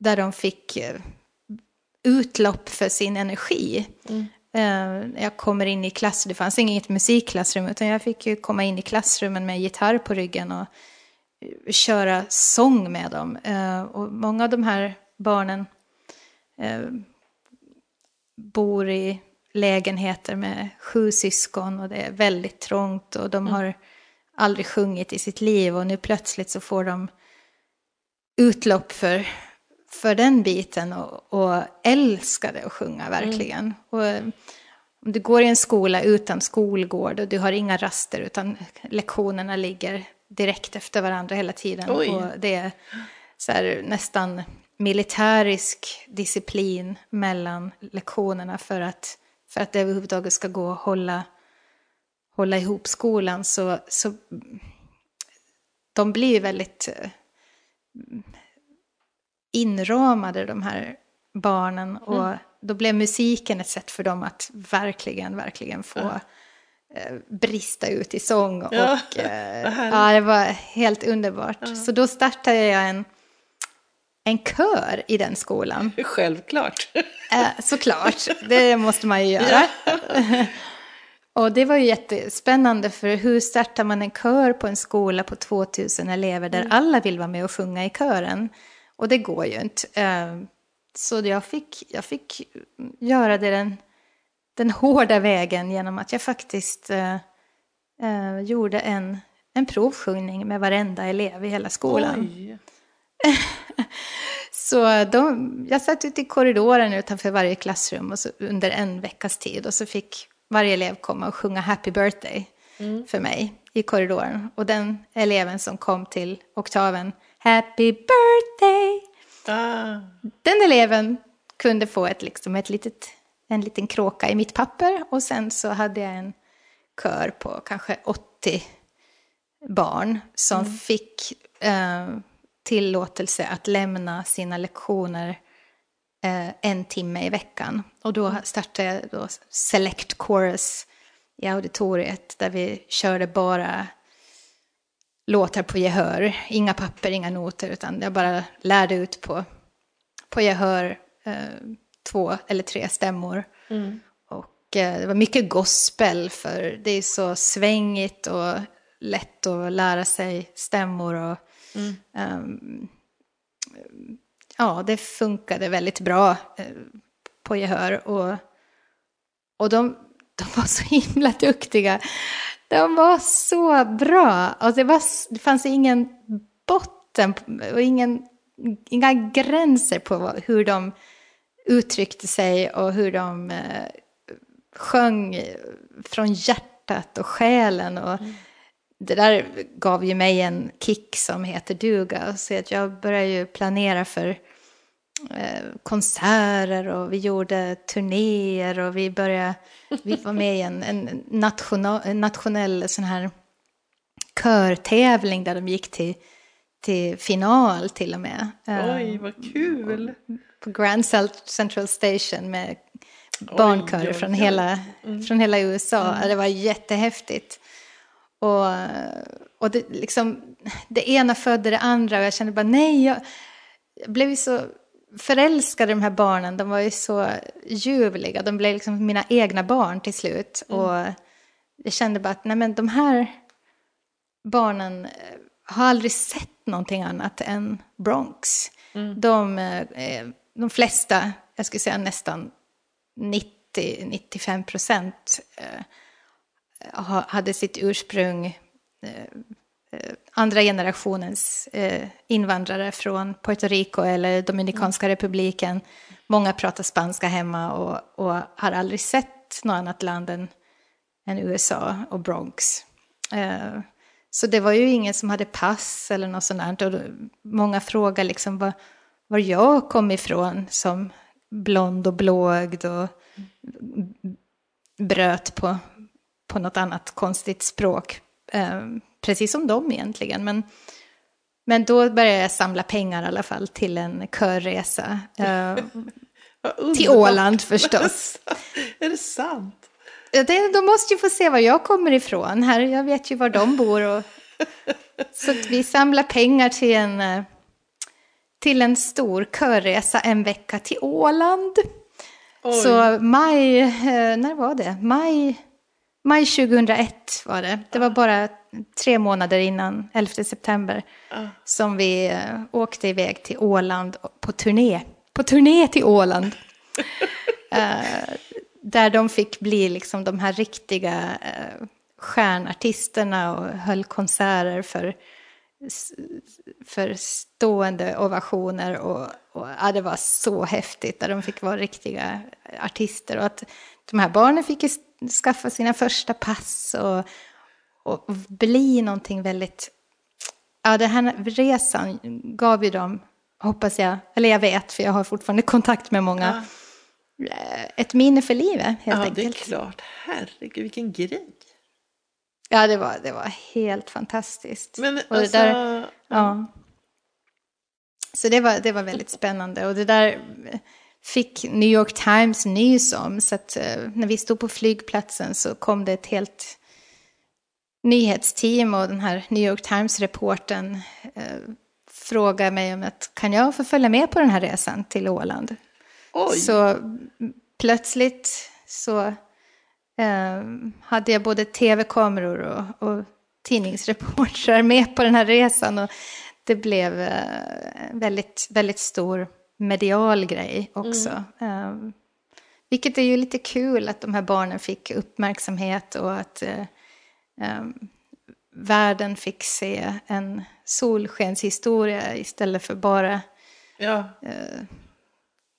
där de fick eh, utlopp för sin energi. Mm. Eh, jag kommer in i klass, det fanns inget musikklassrum utan jag fick ju komma in i klassrummen med gitarr på ryggen och köra sång med dem. Och många av de här barnen bor i lägenheter med sju syskon och det är väldigt trångt och de mm. har aldrig sjungit i sitt liv och nu plötsligt så får de utlopp för, för den biten och, och älskade att sjunga verkligen. Mm. Och, eh, om du går i en skola utan skolgård och du har inga raster utan lektionerna ligger direkt efter varandra hela tiden. Oj. Och det är så här, nästan militärisk disciplin mellan lektionerna för att för att det överhuvudtaget ska gå att hålla, hålla ihop skolan så, så de blir väldigt eh, inramade de här barnen och mm. då blev musiken ett sätt för dem att verkligen, verkligen få ja. Eh, brista ut i sång. Ja, och eh, ja, det var helt underbart. Ja. Så då startade jag en en kör i den skolan. Självklart. Eh, såklart, det måste man ju göra. Ja. Och det var ju jättespännande för hur startar man en kör på en skola på 2000 elever där mm. alla vill vara med och sjunga i kören? Och det går ju inte. Eh, så jag fick, jag fick göra det den, den hårda vägen genom att jag faktiskt eh, eh gjorde en, en provsjungning med varenda elev i hela skolan. Så de, jag satt ute i korridoren utanför varje klassrum och så, under en veckas tid och så fick varje elev komma och sjunga Happy birthday mm. för mig i korridoren. Och den eleven som kom till oktaven Happy birthday, ah. den eleven kunde få ett, liksom, ett litet, en liten kråka i mitt papper och sen så hade jag en kör på kanske 80 barn som mm. fick eh, tillåtelse att lämna sina lektioner eh, en timme i veckan. Och då startade jag då Select Chorus i auditoriet där vi körde bara låtar på gehör. Inga papper, inga noter, utan jag bara lärde ut på, på gehör eh, två eller tre stämmor. Mm. Och eh, det var mycket gospel för det är så svängigt och lätt att lära sig stämmor. och Mm. Um, ja, det funkade väldigt bra uh, på gehör. Och, och de, de var så himla duktiga. De var så bra. Och det, var, det fanns ingen botten och ingen, inga gränser på hur de uttryckte sig och hur de uh, sjöng från hjärtat och själen. Och, mm det där gav ju mig en kick som heter duga. Så att jag började ju planera för eh, konserter och vi gjorde turnéer och vi började, vi var med i en, en, national, nationell sån här körtävling där de gick till, till final till och med. Oj, vad kul! På Grand Central Station med barnkörer från, hela, mm. från hela USA. Mm. Det var jättehäftigt. Och, och det, liksom, det ena födde det andra och jag kände bara nej, jag, jag blev ju så förälskad i de här barnen. De var ju så ljuvliga. De blev liksom mina egna barn till slut. Mm. Och jag kände bara att nej men de här barnen har aldrig sett någonting annat än Bronx. Mm. De, eh, de flesta, jag skulle säga nästan 90-95 procent eh, hade sitt ursprung eh, eh, andra generationens invandrare från Puerto Rico eller Dominikanska mm. republiken. Många pratar spanska hemma och, och, har aldrig sett något annat land än, än USA och Bronx. Så det var ju ingen som hade pass eller något sånt. Och många frågar liksom var, var jag kom ifrån som blond och blåögd och bröt på, på något annat konstigt språk. Eh, precis som dem egentligen. Men, men då började jag samla pengar i alla fall till en körresa. Eh, till Åland förstås. Är det sant? Det, de måste ju få se var jag kommer ifrån. Här, jag vet ju var de bor. Och, så vi samlar pengar till en eh, till en stor körresa en vecka till Åland. Oj. Så maj, eh, när var det? Maj, maj 2001 var det. Det var bara tre månader innan 11 september uh. som vi eh, åkte iväg till Åland på turné. På turné till Åland. uh, där de fick bli liksom de här riktiga uh, stjärnartisterna och höll konserter för för stående ovationer och, och ja, det var så häftigt där de fick vara riktiga artister och att de här barnen fick skaffa sina första pass och, och, och bli någonting väldigt, ja den här resan gav ju dem, hoppas jag, eller jag vet för jag har fortfarande kontakt med många, ja. ett minne för livet helt ja, enkelt. Ja det är klart, herregud vilken grej. Ja, det var, det var helt fantastiskt. Men och alltså... Där, ja. Så det var, det var väldigt spännande. Och det där fick New York Times nys om. Så att uh, när vi stod på flygplatsen så kom det ett helt nyhetsteam och den här New York Times-reporten uh, frågade mig om att kan jag få följa med på den här resan till Åland? Oj. Så plötsligt så eh, hade jag både tv-kameror och, och tidningsreportrar med på den här resan. Och det blev eh, väldigt, väldigt stor medial grej också. Mm. Eh, vilket är ju lite kul att de här barnen fick uppmärksamhet och att eh, eh, världen fick se en solskenshistoria istället för bara ja. Eh,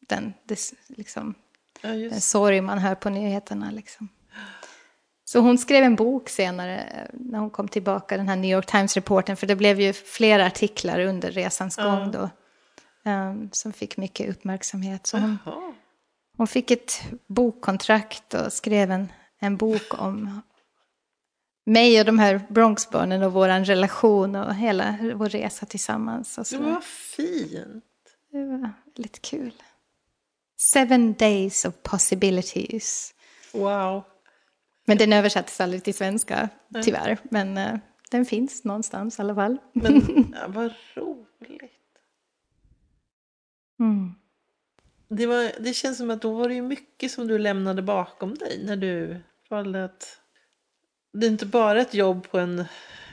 den, det, liksom, ja, den sorg man hör på nyheterna. Liksom. Så hon skrev en bok senare eh, när hon kom tillbaka, den här New York Times-reporten, för det blev ju flera artiklar under resans gång uh. då. Um, som fick mycket uppmärksamhet. Så hon, hon fick ett bokkontrakt och skrev en, en bok om mig och de här Bronxbarnen och vår relation och hela vår resa tillsammans. Och så. Det var fint. Det var lite kul. Seven days of possibilities. Wow. Men den översattes aldrig till svenska, tyvärr. Men uh, den finns någonstans i alla fall. Men ja, vad roligt. Mm. Det, var, det känns som att då var det ju mycket som du lämnade bakom dig när du valde att... Det är inte bara ett jobb på en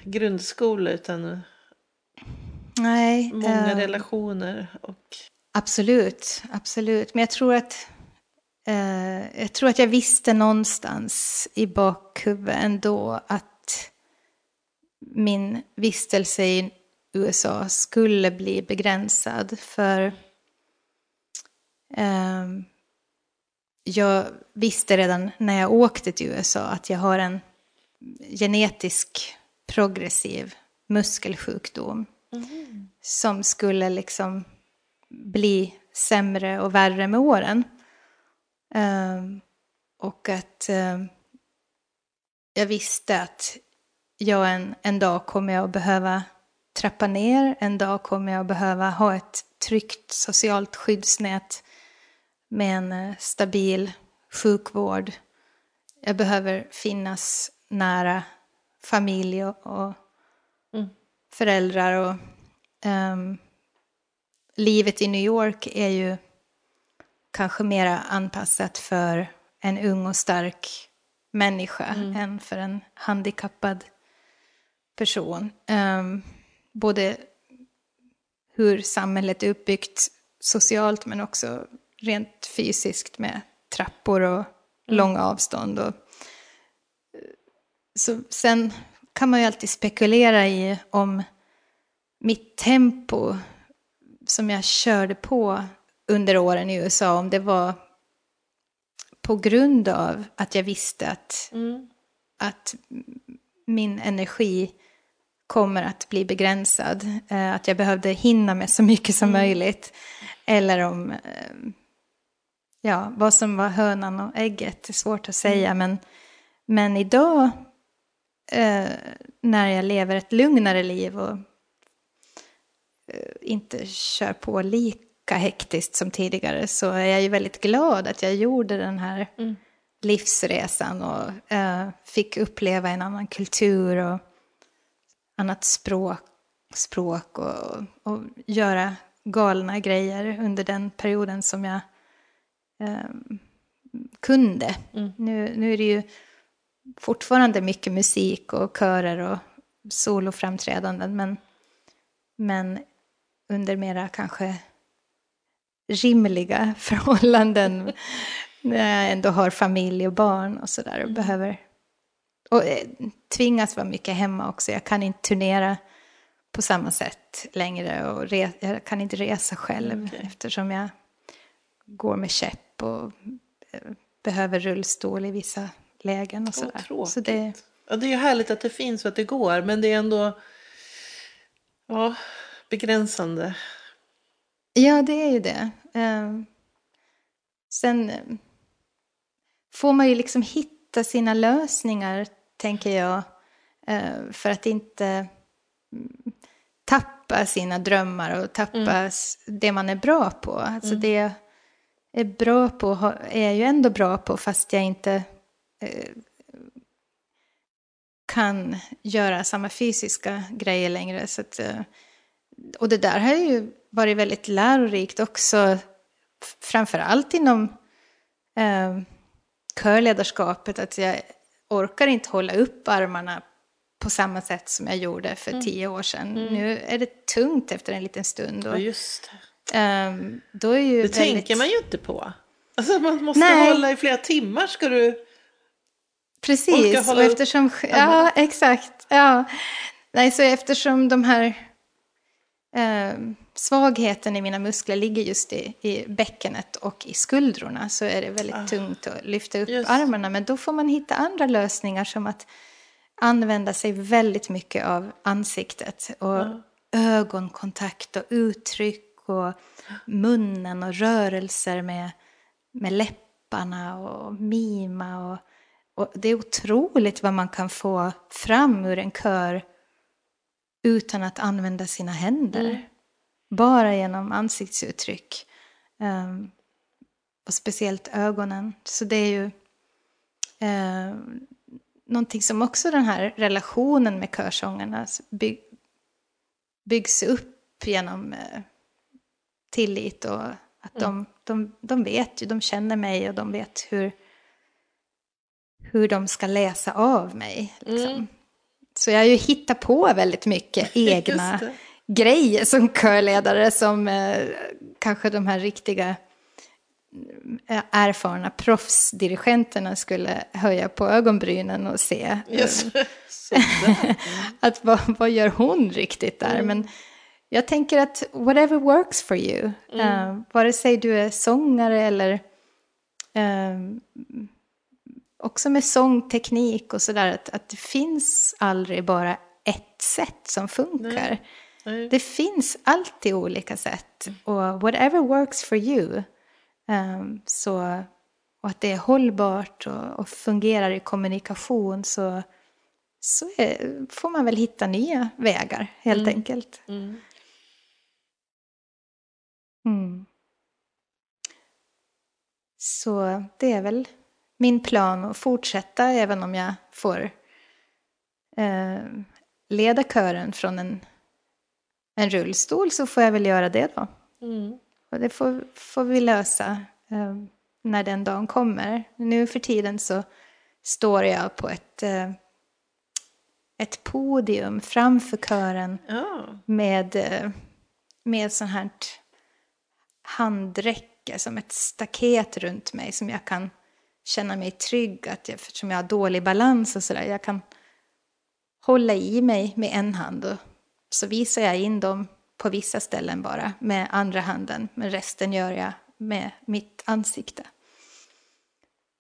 grundskola utan Nej, många uh, relationer. Och... Absolut, absolut. Men jag tror att Eh, jag tror att jag visste någonstans i bakhuvudet ändå att min vistelse i USA skulle bli begränsad. För jag visste redan när jag åkte till USA att jag har en genetisk progressiv muskelsjukdom. Mm. Som skulle liksom bli sämre och värre med åren. Um, och att um, jag visste att jag en, en dag kommer jag att behöva trappa ner, en dag kommer jag att behöva ha ett tryggt socialt skyddsnät med en uh, stabil sjukvård. Jag behöver finnas nära familj och, mm. föräldrar. Och, um, livet i New York är ju kanske mer anpassat för en ung och stark människa mm. än för en handikappad person. Um, både hur samhället är uppbyggt socialt men också rent fysiskt med trappor och mm. långa avstånd. Och, så sen kan man ju alltid spekulera i om mitt tempo som jag körde på under åren i USA, om det var på grund av att jag visste att, mm. att min energi kommer att bli begränsad. Eh, att jag behövde hinna med så mycket som mm. möjligt. Eller om, eh, ja, vad som var hönan och ägget, det är svårt att säga. Mm. Men, men idag, eh, när jag lever ett lugnare liv och inte kör på lika hektiskt som tidigare så är jag ju väldigt glad att jag gjorde den här mm. livsresan och äh, fick uppleva en annan kultur och annat språk, språk och, och göra galna grejer under den perioden som jag äh, kunde. Mm. Nu, nu är det ju fortfarande mycket musik och körer och soloframträdanden men, men under mera kanske rimliga förhållanden när jag ändå har familj och barn och sådär och mm. behöver och eh, tvingas vara mycket hemma också. Jag kan inte turnera på samma sätt längre och jag kan inte resa själv okay. eftersom jag går med käpp och eh, behöver rullstol i vissa lägen och sådär. Oh, så det... Ja, det är ju härligt att det finns och att det går men det är ändå ja, begränsande. Ja, det är ju det. Ehm, sen eh, får man ju liksom hitta sina lösningar, tänker jag, eh, för att inte mm, tappa sina drömmar och tappa mm. det man är bra på. Alltså mm. det är bra på är jag ju ändå bra på fast jag inte eh, kan göra samma fysiska grejer längre. Så att, och det där har ju varit väldigt lärorikt också, framför allt inom eh, körledarskapet, att jag orkar inte hålla upp armarna på samma sätt som jag gjorde för mm. tio år sedan. Mm. Nu är det tungt efter en liten stund. Och, ja. Um, då är ju det väldigt... tänker man ju inte på. Alltså man måste Nej. hålla i flera timmar ska du Precis, och eftersom... Ja, exakt. Ja. Nej, så eftersom de här eh, svagheten i mina muskler ligger just i, i bäckenet och i skuldrorna så är det väldigt ah, tungt att lyfta upp just. armarna. Men då får man hitta andra lösningar som att använda sig väldigt mycket av ansiktet och ah. ögonkontakt och uttryck och munnen och rörelser med, med läpparna och mima. Och, och det är otroligt vad man kan få fram ur en kör utan att använda sina händer. Mm. Bara genom ansiktsuttryck. Um, och speciellt ögonen. Så det är ju uh, någonting som också den här relationen med körsångarna by byggs upp genom uh, tillit och att mm. de, de, de vet ju, de känner mig och de vet hur, hur de ska läsa av mig. Liksom. Mm. Så jag har ju hittat på väldigt mycket egna grejer som körledare som eh, kanske de här riktiga eh, erfarna proffsdirigenterna skulle höja på ögonbrynen och se. Yes. att vad, vad gör hon riktigt där? Mm. Men jag tänker att whatever works for you, mm. uh, vare sig du är sångare eller uh, också med sångteknik och sådär, att, att det finns aldrig bara ett sätt som funkar. Nej. Nej. Det finns alltid olika sätt. Och whatever works for you. ehm, så, och att det är hållbart och, och fungerar i kommunikation så, så är, får man väl hitta nya vägar helt enkelt. Mm. Mm. Så det är väl min plan att fortsätta även om jag får eh, leda kören från en, en rullstol så får jag väl göra det då. Mm. Och det får, får vi lösa eh, när den dagen kommer. Nu för tiden så står jag på ett, eh, ett podium framför kören Ja. med, eh, med sånt här handräcke som ett staket runt mig som jag kan känna mig trygg att jag, eftersom jag har dålig balans och sådär, jag kan hålla i mig med en hand och så visar jag in dem på vissa ställen bara med andra handen, men resten gör jag med mitt ansikte.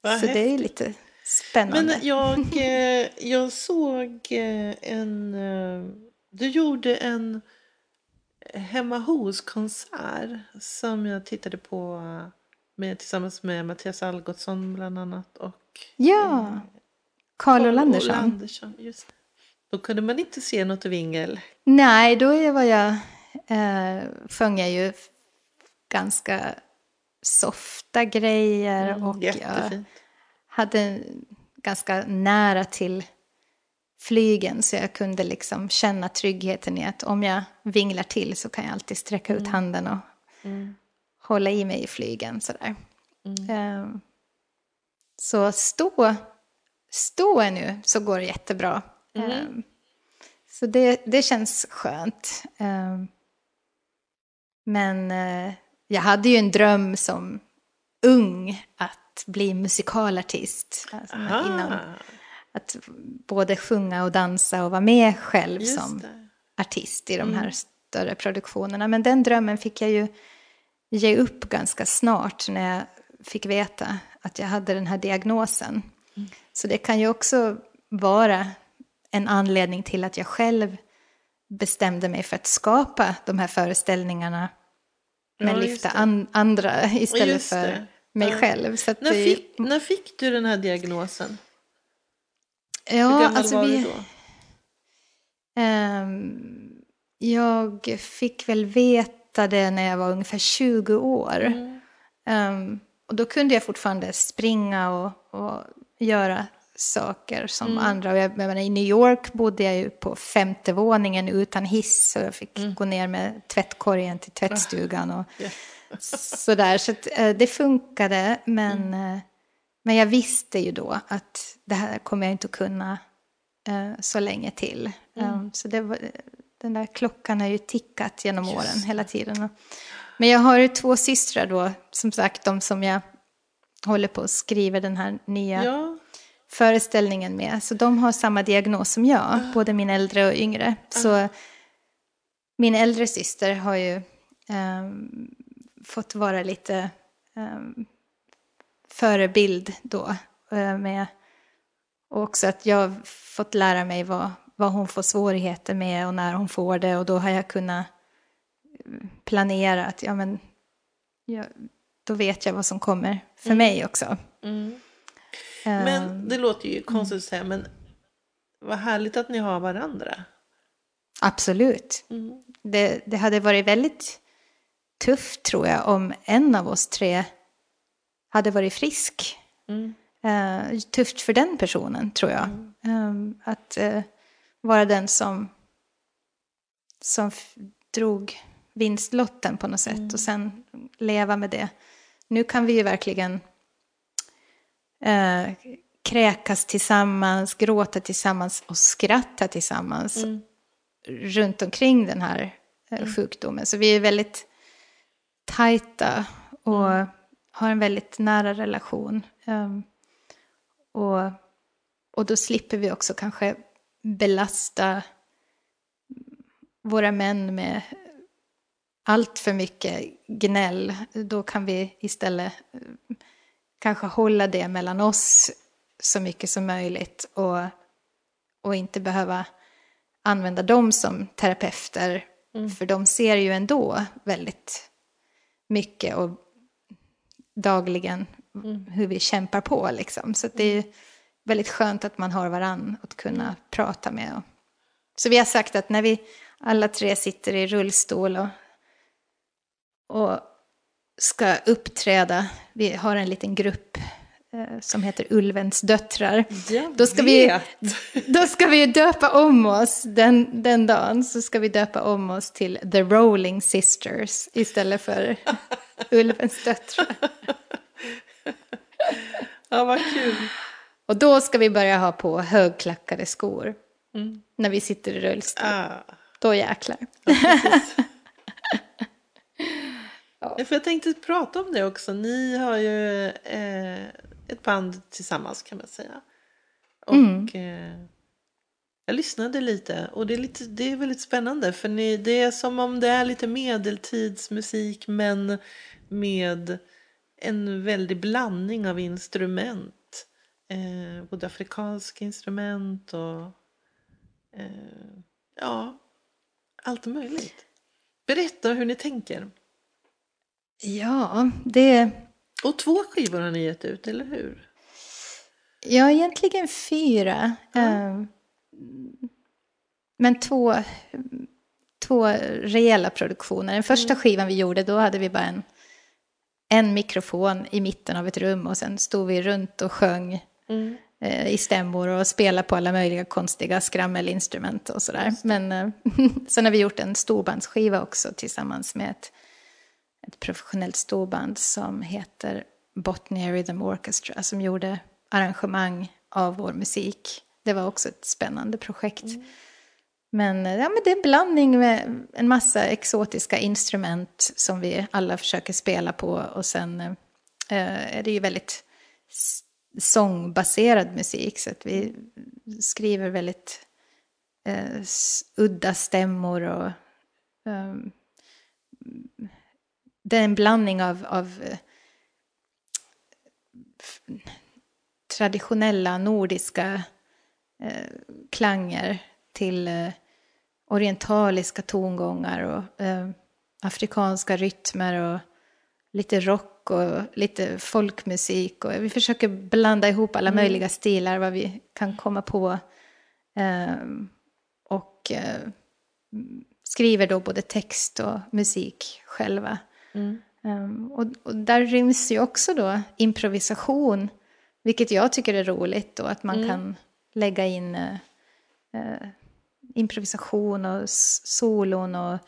Vad så det är lite spännande. Men jag, eh, jag såg eh, en... eh, Du gjorde en hemma hos-konsert som jag tittade på eh, med, tillsammans med Mattias Algotsson bland annat. Och ja, Carl Olandersson. Olandersson, just. Då kunde man inte se något vingel. Nej, då var jag, eh, sjöng jag ju ganska softa grejer och jag Jättefint. hade ganska nära till flygen så jag kunde liksom känna tryggheten i att om jag vinglar till så kan jag alltid sträcka ut handen och hålla i mig i flygen sådär. Eh, så stå, stå är nu så går det jättebra. Eh, så det, det känns skönt. Eh, men eh, jag hade ju en dröm som ung att bli musikalartist. Alltså, innan, att både sjunga och dansa och vara med själv just som det. artist i de här större produktionerna. Men den drömmen fick jag ju ge upp ganska snart när jag fick veta att jag hade den här diagnosen. Så det kan ju också vara en anledning till att jag själv bestämde mig för att skapa de här föreställningarna men Ja, lyfta an, andra istället för mig Ja. själv. När fick, när fick du den här diagnosen? Hur ja, gammal alltså var vi, du då? Ehm, jag fick väl veta det när jag var ungefär 20 år. Mm. Ehm, och då kunde jag fortfarande springa och, och göra saker som Mm. andra. Och jag, jag menar, I New York bodde jag ju på femte våningen utan hiss. Så jag fick Mm. gå ner med tvättkorgen till tvättstugan. Och Ja. sådär. Så att, eh, det funkade. Men, Mm. Men jag visste ju då att det här kommer jag inte att kunna eh, så länge till. Mm. Um, så var, den där klockan har ju tickat genom åren hela tiden. Men jag har ju två systrar då, som sagt, de som jag håller på att skriva den här nya Ja, föreställningen med. Så de har samma diagnos som jag, både min äldre och yngre. Så min äldre syster har ju ehm, fått vara lite um, förebild då. eh, med, och också att jag fått lära mig vad, vad hon får svårigheter med och när hon får det. Och då har jag kunnat eh, planera att ja, men, jag, då vet jag vad som kommer för mig också. mm. Ehm, men det låter ju konstigt att säga, men vad härligt att ni har varandra. Absolut. Mm. Det, det hade varit väldigt tufft tror jag om en av oss tre hade varit frisk. Mm. Eh, tufft för den personen tror jag. Eh, att eh, vara den som, som drog vinstlotten på något sätt och sen leva med det. Nu kan vi ju verkligen eh, kräkas tillsammans, gråta tillsammans och skratta tillsammans runt omkring den här eh, sjukdomen. Så vi är väldigt tajta och har en väldigt nära relation. Ehm, och, och då slipper vi också kanske belasta våra män med allt för mycket gnäll. Då kan vi istället eh, kanske hålla det mellan oss så mycket som möjligt och, och inte behöva använda dem som terapeuter För de ser ju ändå väldigt mycket och dagligen hur vi kämpar på liksom. Så det är väldigt skönt att man har varann att kunna prata med. Så vi har sagt att när vi alla tre sitter i rullstol och, och ska uppträda, vi har en liten grupp som heter Ulvens döttrar. Då ska, vi, då ska vi döpa om oss den, den dagen. Så ska vi döpa om oss till The Rolling Sisters istället för Ulvens döttrar. Ja, vad kul. Och då ska vi börja ha på högklackade skor. När vi sitter i rullstol. Ah. Då jäklar. Ja, För jag tänkte prata om det också. Ni har ju eh, ett band tillsammans kan man säga. Och eh, jag lyssnade lite och det är, lite, det är väldigt spännande för ni, det är som om det är lite medeltidsmusik men med en väldig blandning av instrument. Eh, både afrikanska instrument och eh, ja, allt möjligt. Berätta hur ni tänker. Ja, det... Och två skivor har ni gett ut, eller hur? Ja, egentligen fyra. Eh, Men två, två rejäla produktioner. Den första skivan vi gjorde, då hade vi bara en, en mikrofon i mitten av ett rum och sen stod vi runt och sjöng eh, i stämmor och spelade på alla möjliga konstiga skrammelinstrument och sådär. Men eh, sen har vi gjort en storbandsskiva också tillsammans med ett, ett professionellt storband som heter Botnia Rhythm Orchestra som gjorde arrangemang av vår musik. Det var också ett spännande projekt. Men, eh, ja, men det är en blandning med en massa exotiska instrument som vi alla försöker spela på. Och sen eh, är det ju väldigt sångbaserad musik. Så att vi skriver väldigt eh, udda stämmor. Och, ehm, det är en blandning av, av eh, traditionella nordiska eh, klanger till eh, orientaliska tongångar och eh, afrikanska rytmer och lite rock och lite folkmusik. Och vi försöker blanda ihop alla möjliga stilar vad vi kan komma på. Eh, och eh, skriver då både text och musik själva. Um, och, och där ryms ju också då improvisation, vilket jag tycker är roligt då, att man kan lägga in eh, eh, improvisation och solon och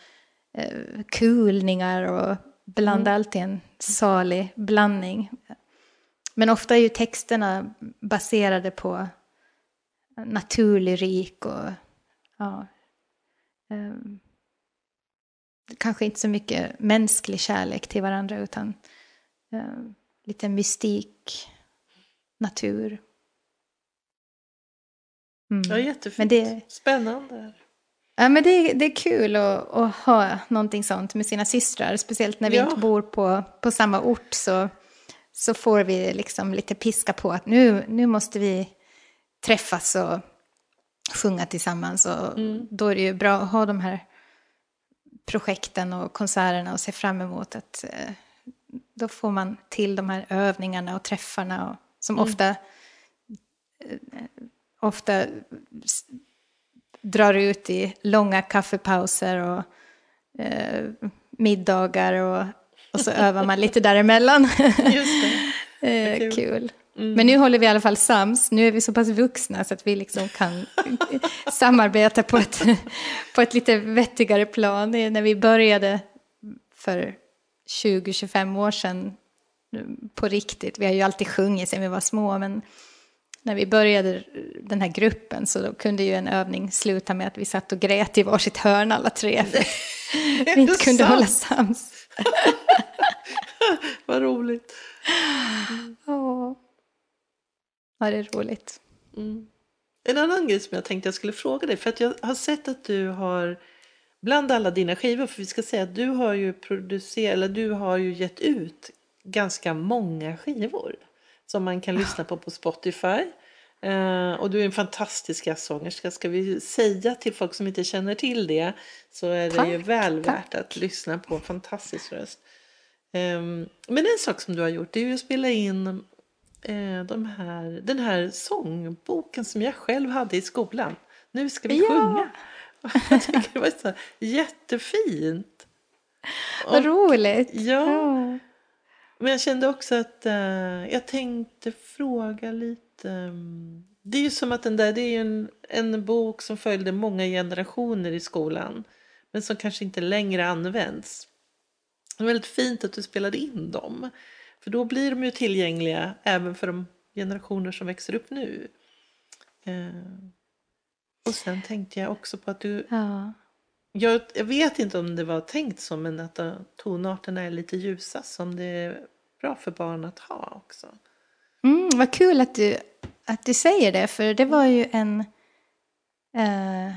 eh, kulningar och blanda allt i en salig blandning. Men ofta är ju texterna baserade på naturlyrik och ja, ehm, kanske inte så mycket mänsklig kärlek till varandra utan eh, lite mystik, natur. Mm. Ja, jättefint. Men det- Spännande. Ja, men det, det är kul att, att ha någonting sånt med sina systrar. Speciellt när vi Ja. inte bor på, på samma ort så, så får vi liksom lite piska på att nu, nu måste vi träffas och sjunga tillsammans. Och Då är det ju bra att ha de här projekten och konserterna och se fram emot att eh, då får man till de här övningarna och träffarna och, som ofta, eh, ofta drar ut i långa kaffepauser och eh, middagar och, och så övar man lite däremellan. Just det. eh, kul. kul. Men nu håller vi i alla fall sams. Nu är vi så pass vuxna så att vi liksom kan samarbeta på ett, på ett lite vettigare plan. När vi började för 20-25 år sedan på riktigt. Vi har ju alltid sjungit sedan vi var små, men när vi började den här gruppen så kunde ju en övning sluta med att vi satt och grät i varsitt hörn alla tre. För vi inte kunde sant? hålla sams. Vad roligt. Åh. Ja, det är roligt. En annan grej som jag tänkte jag skulle fråga dig, för att jag har sett att du har bland alla dina skivor, för vi ska säga att du har ju producerat, eller du har ju gett ut ganska många skivor som man kan lyssna på på Spotify. Eh, och du är en fantastisk jazzsångerska. Ska vi säga till folk som inte känner till det så är det Tack, ju väl tack. värt att lyssna på en fantastisk röst. Ehm, men en sak som du har gjort det är ju att spela in eh, de här, den här sångboken som jag själv hade i skolan. Nu ska vi Ja. sjunga. Jag tycker det var så jättefint. Vad roligt! Ja. Men jag kände också att eh, jag tänkte fråga lite. mm, Det är ju som att den där, det är en, en bok som följde många generationer i skolan. Men som kanske inte längre används. Det är väldigt fint att du spelade in dem. För då blir de ju tillgängliga även för de generationer som växer upp nu. Eh, och sen tänkte jag också på att du Ja. jag, jag vet inte om det var tänkt så, men att tonarterna är lite ljusa som det är bra för barn att ha också. Mm, vad kul att du, att du säger det, för det var ju en, eh,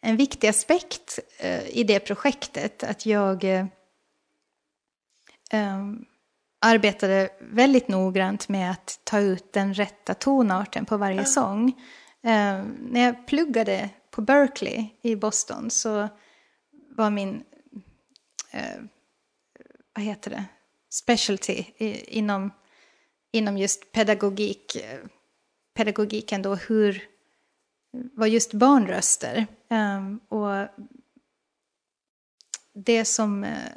en viktig aspekt eh, i det projektet. Att jag eh, eh, arbetade väldigt noggrant med att ta ut den rätta tonarten på varje sång. Eh, när jag pluggade på Berkeley i Boston så var min eh, vad heter det, specialty i, inom, inom just pedagogik, eh, pedagogiken då, hur, var just barnröster. Ehm, och det som eh,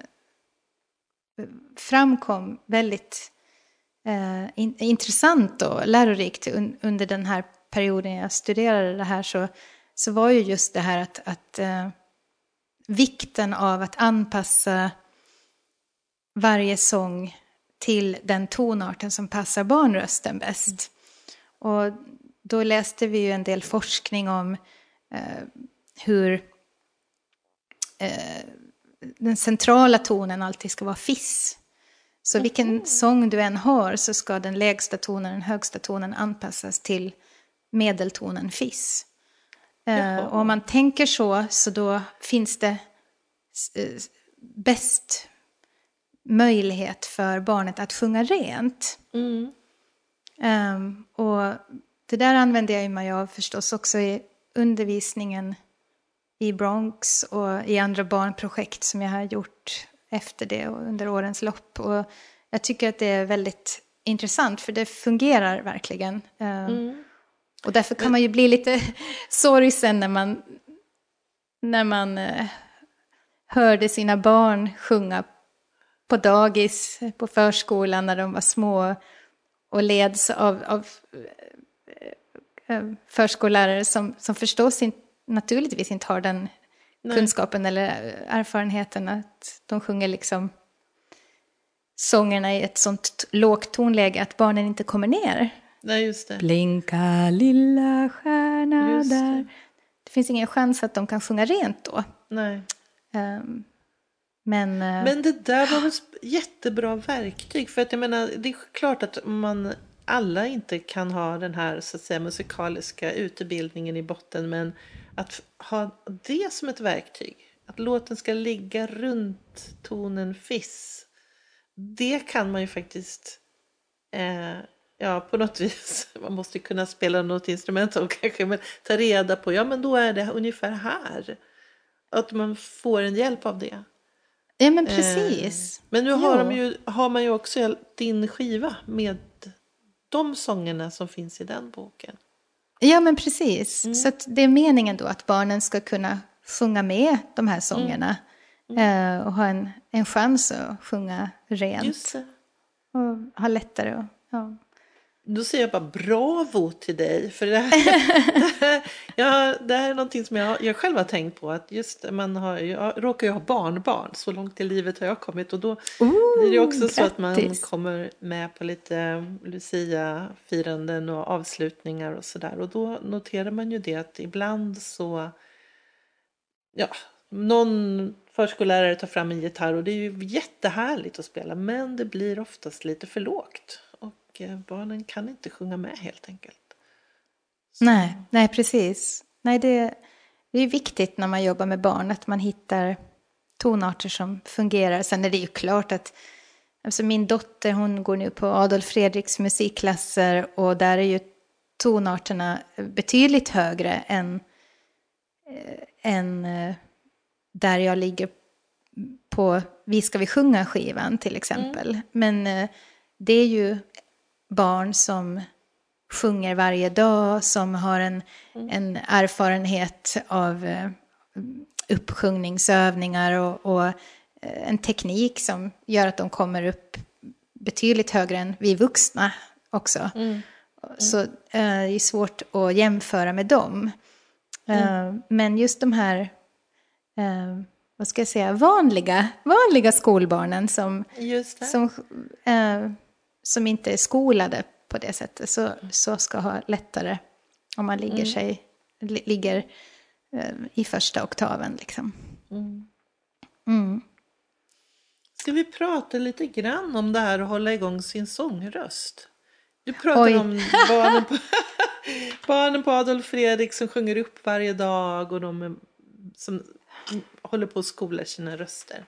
framkom väldigt eh, in, intressant och lärorikt un, under den här perioden jag studerade det här så, så var ju just det här att, att eh, vikten av att anpassa varje sång till den tonarten som passar barnrösten bäst. Och då läste vi ju en del forskning om eh, hur eh, den centrala tonen alltid ska vara fiss. Så vilken sång du än har så ska den lägsta tonen, den högsta tonen anpassas till medeltonen fiss. Jaha. och om man tänker så, så då finns det eh, bäst möjlighet för barnet att sjunga rent. Mm. Ehm, och det där använder jag mig av förstås också i undervisningen i Bronx och i andra barnprojekt som jag har gjort efter det och under årens lopp. Och jag tycker att det är väldigt intressant för det fungerar verkligen. Ehm, Och därför kan man ju bli lite sorgsen när man, när man eh, hörde sina barn sjunga på dagis, på förskolan när de var små och leds av, av eh, eh, förskollärare som, som förstås in, naturligtvis inte har den kunskapen eller erfarenheten att de sjunger liksom sångerna i ett sånt lågt tonläge att barnen inte kommer ner. Nej, just det. Blinka lilla stjärna Just det. där. Det finns ingen chans att de kan sjunga rent då. Nej. Ehm, men, eh, Men det där var sp- jättebra verktyg. För att jag menar, det är klart att man alla inte kan ha den här så att säga, musikaliska utbildningen i botten. Men att ha det som ett verktyg. Att låten ska ligga runt tonen fiss. Det kan man ju faktiskt eh, ja, på något vis. Man måste kunna spela något instrument och kanske men ta reda på. Ja, men då är det ungefär här. Att man får en hjälp av det. ja men precis. Eh, Men nu har, de ju, har man ju också din skiva med de sångerna som finns i den boken. Ja, men precis. Mm. Så det är meningen då att barnen ska kunna sjunga med de här sångerna. Mm. eh, och ha en, en chans att sjunga rent. Och ha lättare att... Ja. Då säger jag bara bravo till dig. För det här, ja, det här är någonting som jag, jag själv har tänkt på. Att just man har, jag råkar ju ha barnbarn. Så långt i livet har jag kommit. Och då blir det också så att man grattis. kommer med på lite Lucia-firanden och avslutningar och sådär. Och då noterar man ju det att ibland så, ja, någon förskollärare tar fram en gitarr och det är ju jättehärligt att spela. Men det blir oftast lite för lågt. Och eh, barnen kan inte sjunga med helt enkelt. Nej, nej, precis. Nej, det, det är viktigt när man jobbar med barn att man hittar tonarter som fungerar. Sen är det ju klart att alltså min dotter hon går nu på Adolf Fredriks musikklasser och där är ju tonarterna betydligt högre än, eh, än eh, där jag ligger på Vi ska vi sjunga-skivan till exempel. Mm. Men eh, det är ju barn som sjunger varje dag, som har en, mm. en erfarenhet av eh, uppsjungningsövningar och, och eh, en teknik som gör att de kommer upp betydligt högre än vi vuxna också. Mm. Mm. Så eh, det är svårt att jämföra med dem. Mm. Eh, men just de här, eh, vad ska jag säga, vanliga, vanliga skolbarnen som, som, eh, som inte är skolade på det sättet, så, så ska ha lättare om man ligger, mm. sig, ligger eh, i första oktaven. Liksom. Mm. Mm. Ska vi prata lite grann om det här att hålla igång sin sångröst? Du pratar Oj. om barnen på, barnen på Adolf Fredrik som sjunger upp varje dag och de är, som håller på att skola sina röster.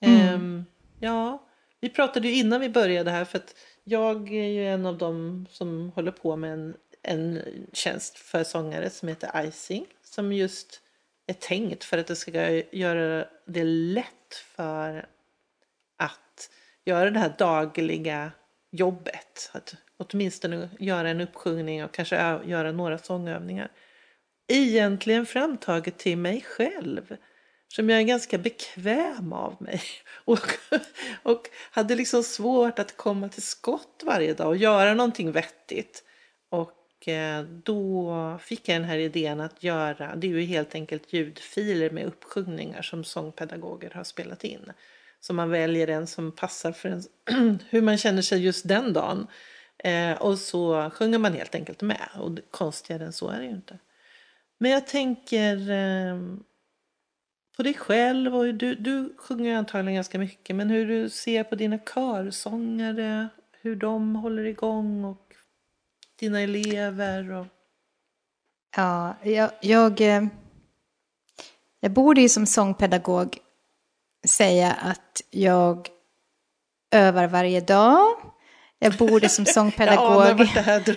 Mm. Um, ja, vi pratade ju innan vi började här för att jag är ju en av dem som håller på med en, en tjänst för sångare som heter Icing som just är tänkt för att det ska göra det lätt för att göra det här dagliga jobbet. Att åtminstone göra en uppsjungning och kanske göra några sångövningar. Egentligen framtaget till mig själv. Som jag är ganska bekväm av mig. Och, och hade liksom svårt att komma till skott varje dag och göra någonting vettigt. Och eh, då fick jag den här idén att göra, det är ju helt enkelt ljudfiler med uppsjungningar som sångpedagoger har spelat in. Så man väljer en som passar för en, hur man känner sig just den dagen. Eh, och så sjunger man helt enkelt med. Och konstigare än så är det ju inte. Men jag tänker eh, på dig själv. Och du, du sjunger antagligen ganska mycket. Men hur du ser på dina körsångare. Hur de håller igång. Och dina elever. Och... Ja, jag, jag, eh, jag borde ju som sångpedagog säga att jag övar varje dag. Jag borde som sångpedagog... jag,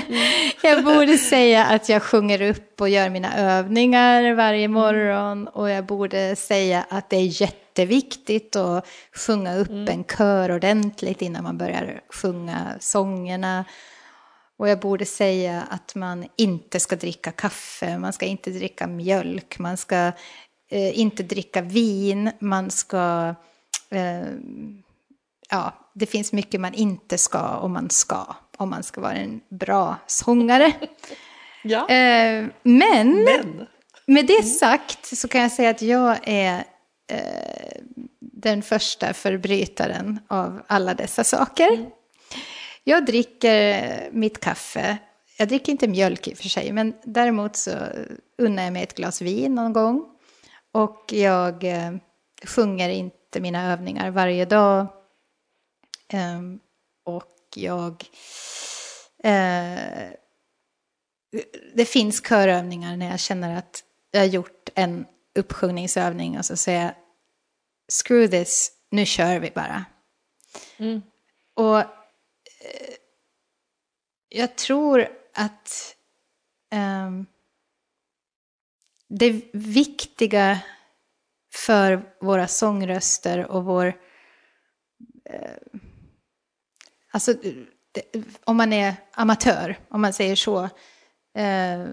jag borde säga att jag sjunger upp och gör mina övningar varje mm. morgon. Och jag borde säga att det är jätteviktigt att sjunga upp mm. en kör ordentligt innan man börjar sjunga sångerna. Och jag borde säga att man inte ska dricka kaffe, man ska inte dricka mjölk, man ska eh, inte dricka vin, man ska eh, ja, det finns mycket man inte ska och man ska om man ska vara en bra sångare. ja. Eh, men, men, med det mm. sagt så kan jag säga att jag är eh, den första förbrytaren av alla dessa saker. Mm. Jag dricker mitt kaffe. Jag dricker inte mjölk i och för sig, men däremot så unnar jag mig ett glas vin någon gång. Och jag eh, sjunger inte mina övningar varje dag Um, och jag... Uh, det finns körövningar när jag känner att jag har gjort en uppsjungningsövning och så säger jag screw this, nu kör vi bara. Mm. Och uh, jag tror att um, det viktiga för våra sångröster och vår uh, Alltså, det, om man är amatör, om man säger så, eh,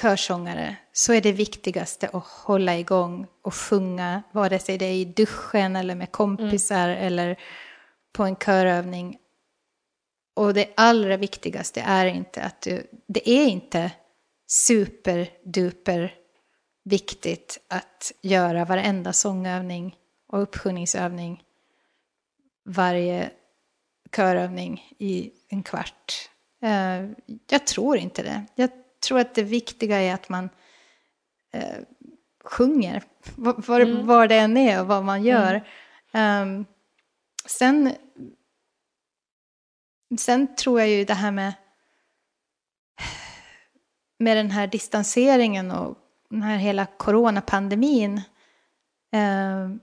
körsångare, så är det viktigaste att hålla igång och sjunga, vare sig det är i duschen eller med kompisar mm. eller på en körövning. Och det allra viktigaste är inte att du, det är inte superduper viktigt att göra varenda sångövning och uppsjungningsövning varje körövning i en kvart. Eh, jag tror inte det. Jag tror att det viktiga är att man eh, sjunger, var, mm. var det än är och vad man gör. Mm. Sen, sen tror jag ju det här med, med den här distanseringen och den här hela coronapandemin. Uh,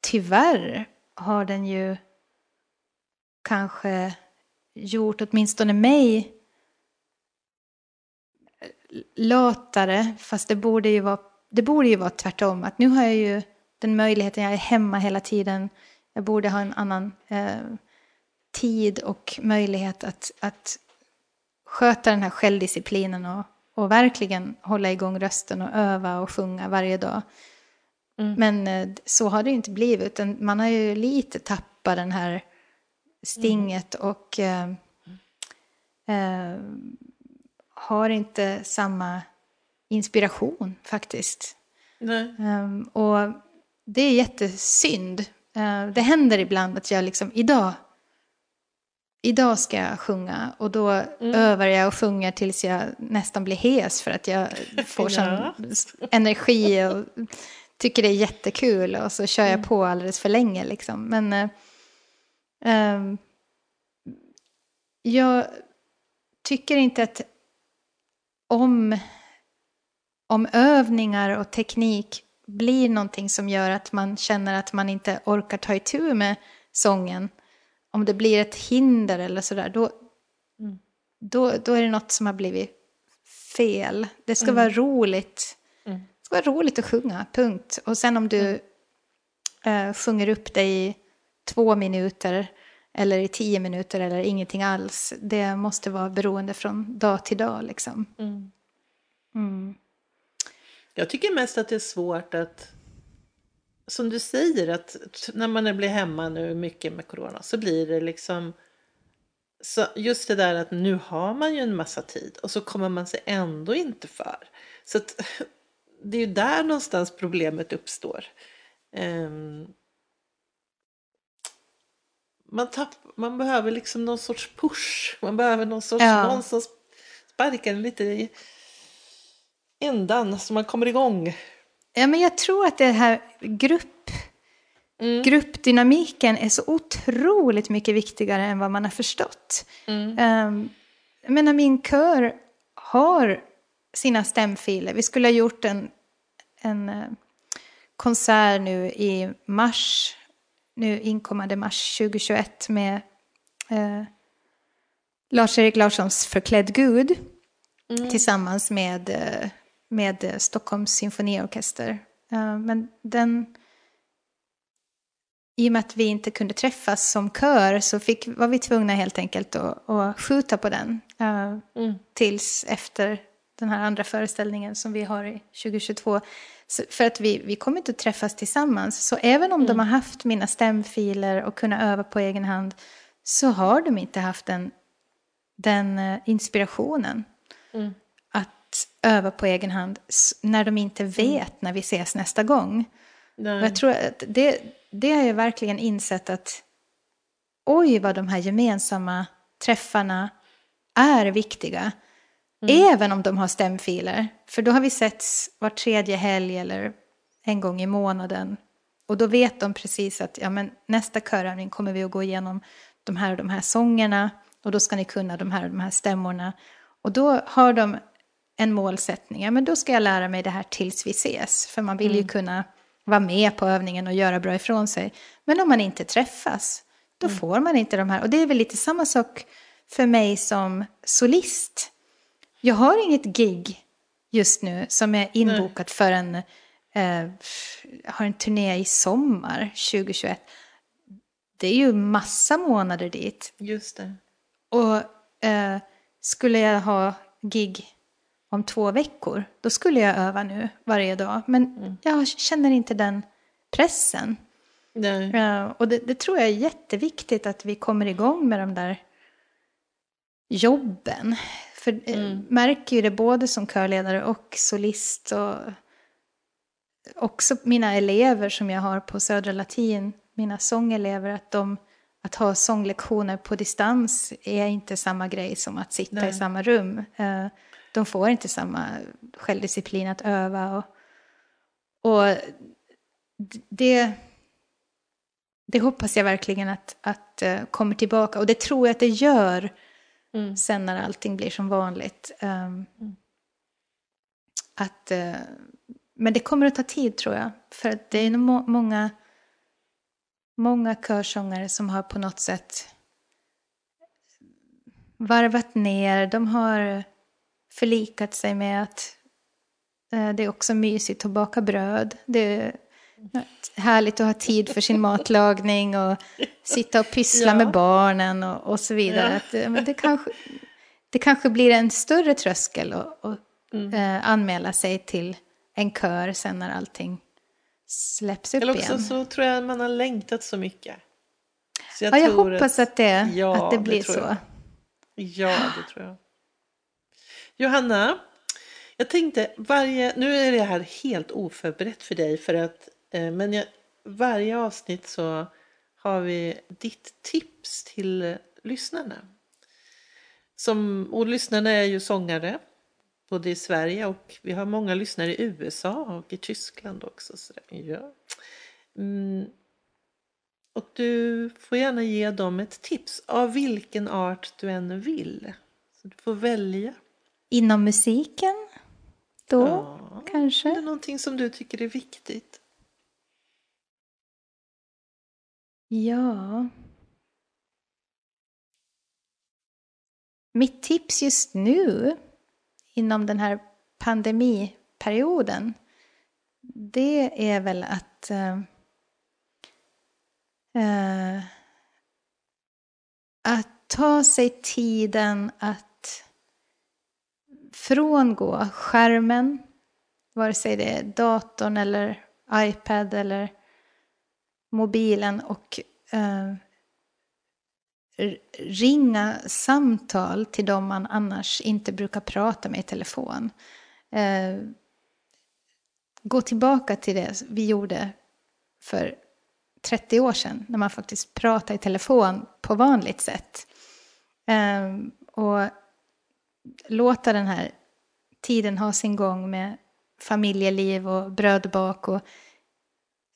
tyvärr har den ju kanske gjort åtminstone mig latare, fast det borde ju vara, det borde ju vara tvärtom. Att nu har jag ju den möjligheten, jag är hemma hela tiden, jag borde ha en annan eh, tid och möjlighet att, att sköta den här självdisciplinen och, och verkligen hålla igång rösten och öva och sjunga varje dag. Mm. Men eh, så har det ju inte blivit, utan man har ju lite tappat den här stinget och eh, eh, har inte samma inspiration faktiskt. Um, och det är jättesynd. Uh, det händer ibland att jag liksom, idag, idag ska jag sjunga och då mm. övar jag och sjunger tills jag nästan blir hes för att jag får sån energi och tycker det är jättekul och så kör jag mm. på alldeles för länge liksom. Men uh, um, jag tycker inte att om, om övningar och teknik blir någonting som gör att man känner att man inte orkar ta itu med sången, om det blir ett hinder eller sådär, då, mm. då, då är det något som har blivit fel. Det ska mm. vara roligt. Mm. Det ska vara roligt att sjunga, punkt. Och sen om du mm. äh, sjunger upp dig i två minuter eller i tio minuter eller ingenting alls. Det måste vara beroende från dag till dag liksom. Mm. Mm. Jag tycker mest att det är svårt att, som du säger, att när man blir hemma nu mycket med corona så blir det liksom så just det där att nu har man ju en massa tid och så kommer man sig ändå inte för. Så att, det är ju där någonstans problemet uppstår. Um, man, tapp, man behöver liksom någon sorts push. Man behöver någon sorts, ja. någon som sparkar lite i ändan så man kommer igång. Ja, men jag tror att det här grupp, mm. gruppdynamiken är så otroligt mycket viktigare än vad man har förstått. Mm. Um, jag menar, min kör har sina stämfiler. Vi skulle ha gjort en, en uh, konsert nu i mars nu inkommande mars 2021 med eh, Lars-Erik Larssons Förklädd Gud mm. tillsammans med, eh, med Stockholms symfoniorkester. Uh, men den, i och med att vi inte kunde träffas som kör så fick, var vi tvungna helt enkelt att, att skjuta på den uh, mm. tills efter den här andra föreställningen som vi har i 2022. För att vi, vi kommer inte att träffas tillsammans. Så även om mm. de har haft mina stämfiler och kunnat öva på egen hand så har de inte haft den, den uh, inspirationen. Mm. Att öva på egen hand när de inte mm. vet när vi ses nästa gång. Jag tror att det, det har jag verkligen insett att oj vad de här gemensamma träffarna är viktiga. Mm. Även om de har stämfiler. För då har vi setts var tredje helg eller en gång i månaden. Och då vet de precis att ja, men nästa körövning kommer vi att gå igenom de här och de här sångerna. Och då ska ni kunna de här och de här stämmorna. Och då har de en målsättning. Ja, men då ska jag lära mig det här tills vi ses. För man vill mm. ju kunna vara med på övningen och göra bra ifrån sig. Men om man inte träffas, då mm. får man inte de här. Och det är väl lite samma sak för mig som solist. Jag har inget gig just nu som är inbokat för en, eh, har en turné i sommar 2021. Det är ju massa månader dit. Just det. Och eh, skulle jag ha gig om två veckor, då skulle jag öva nu varje dag. Men mm. jag känner inte den pressen. Nej. Uh, och det, det, tror jag är jätteviktigt att vi kommer igång med de där jobben. För eh, mm. märker ju det både som körledare och solist och också mina elever som jag har på Södra Latin, mina sångelever, att de att ha sånglektioner på distans är inte samma grej som att sitta Nej. i samma rum. Eh, de får inte samma självdisciplin att öva. Och, och det, det hoppas jag verkligen att, att uh, kommer tillbaka. Och det tror jag att det gör Mm. Sen när allting blir som vanligt. Um, mm. att, uh, men det kommer att ta tid tror jag. För att det är nog må många, många körsångare som har på något sätt varvat ner, de har förlikat sig med att eh, det är också mysigt att baka bröd. Det härligt att ha tid för sin matlagning och sitta och pyssla ja. med barnen och, och så vidare. Ja. Att, eh, men det, kanske, det kanske blir en större tröskel att mm. eh, anmäla sig till en kör sen när allting släpps upp. Eller också igen. så tror jag att man har längtat så mycket. Så jag ja, jag hoppas att, att, det, ja, att det blir det så. Jag. Ja, det tror jag. Johanna, jag tänkte varje, nu är det här helt oförberett för dig för att, men jag, varje avsnitt så har vi ditt tips till lyssnarna. Som, och lyssnarna är ju sångare, både i Sverige och vi har många lyssnare i USA och i Tyskland också. Så ja. Mm. Och du får gärna ge dem ett tips av vilken art du än vill. Så du får välja. Inom musiken? Då ja, kanske? Är det någonting som du tycker är viktigt? Ja. Mitt tips just nu inom den här pandemiperioden det är väl att uh, uh, att ta sig tiden att frångå skärmen, vare sig det är datorn eller iPad eller mobilen och eh, ringa samtal till dem man annars inte brukar prata med i telefon. Eh, gå tillbaka till det vi gjorde för 30 år sedan när man faktiskt pratade i telefon på vanligt sätt. Eh, och låta den här tiden ha sin gång med familjeliv och brödbak. Och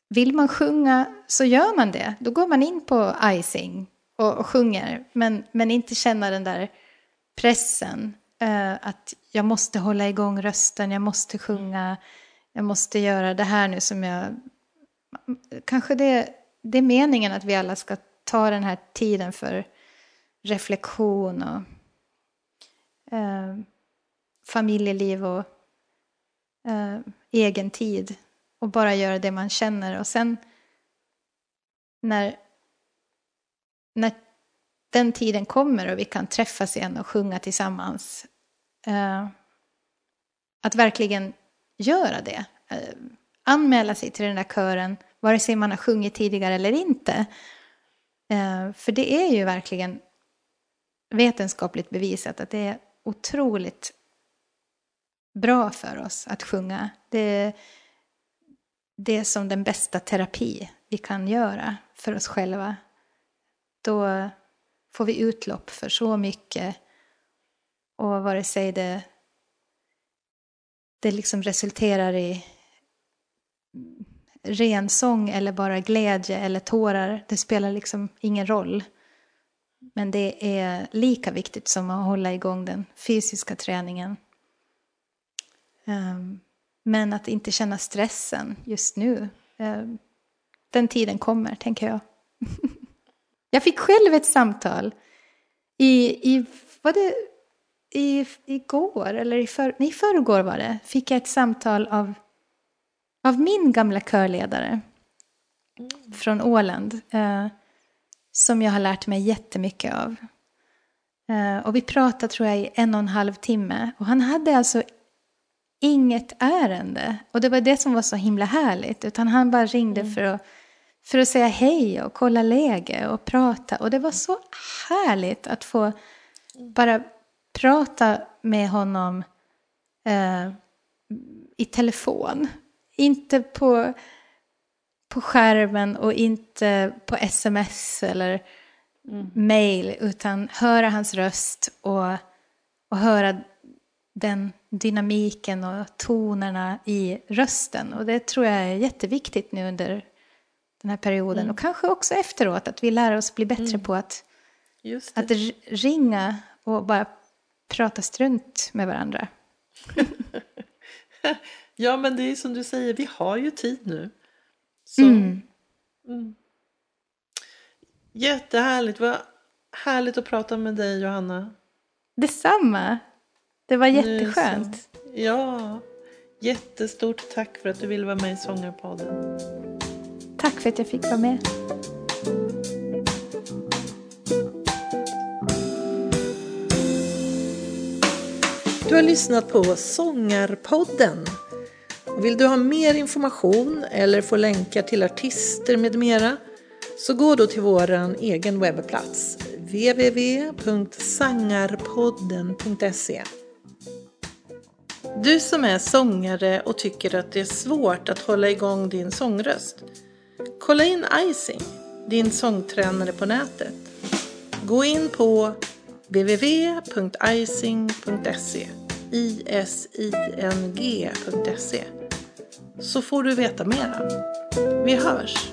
vill man sjunga så gör man det. Då går man in på icing och, och sjunger. Men, men inte känna den där pressen. Uh, att jag måste hålla igång rösten, jag måste sjunga. Jag måste göra det här nu som jag... Kanske det, det är meningen att vi alla ska ta den här tiden för reflektion och eh, familjeliv och eh, egen tid. Och bara göra det man känner. Och sen när, när den tiden kommer och vi kan träffas igen och sjunga tillsammans. Eh, att verkligen göra det. Eh, anmäla sig till den där kören, vare sig man har sjungit tidigare eller inte. Eh, för det är ju verkligen vetenskapligt bevisat att det är otroligt bra för oss att sjunga. Det, det är som den bästa terapi vi kan göra för oss själva. Då får vi utlopp för så mycket och vare sig det, det liksom resulterar i rensång eller bara glädje eller tårar, det spelar liksom ingen roll. Men det är lika viktigt som att hålla igång den fysiska träningen. Um, men att inte känna stressen just nu. Eh, den tiden kommer, tänker jag. Jag fick själv ett samtal i, i var det i, igår eller i, för, nej, förrgår var det, fick jag ett samtal av, av min gamla körledare mm. från Åland. Eh, som jag har lärt mig jättemycket av. Eh, och vi pratade tror jag i en och en halv timme. Och han hade alltså inget ärende. Och det var det som var så himla härligt. Utan han bara ringde mm. för, att, för att säga hej och kolla läge och prata. Och det var så härligt att få bara prata med honom eh, i telefon. Inte på på skärmen och inte på sms eller mm. mail utan höra hans röst och, och höra den dynamiken och tonerna i rösten. Och det tror jag är jätteviktigt nu under den här perioden mm. och kanske också efteråt att vi lär oss bli bättre mm. på att, att ringa och bara prata strunt med varandra. ja men det är som du säger, vi har ju tid nu. Så, mm. Mm. Jättehärligt. Vad härligt att prata med dig Johanna. Detsamma. Det var jätteskönt. Ja, jättestort tack för att du ville vara med i Sångarpodden. Tack för att jag fick vara med. Du har lyssnat på Sångarpodden. Vill du ha mer information eller få länkar till artister med mera så gå då till vår egen webbplats www.sangarpodden.se du som är sångare och tycker att det är svårt att hålla igång din sångröst. Kolla in Icing, din sångtränare på nätet. Gå in på www.icing.se ising.se så får du veta mera. Vi hörs!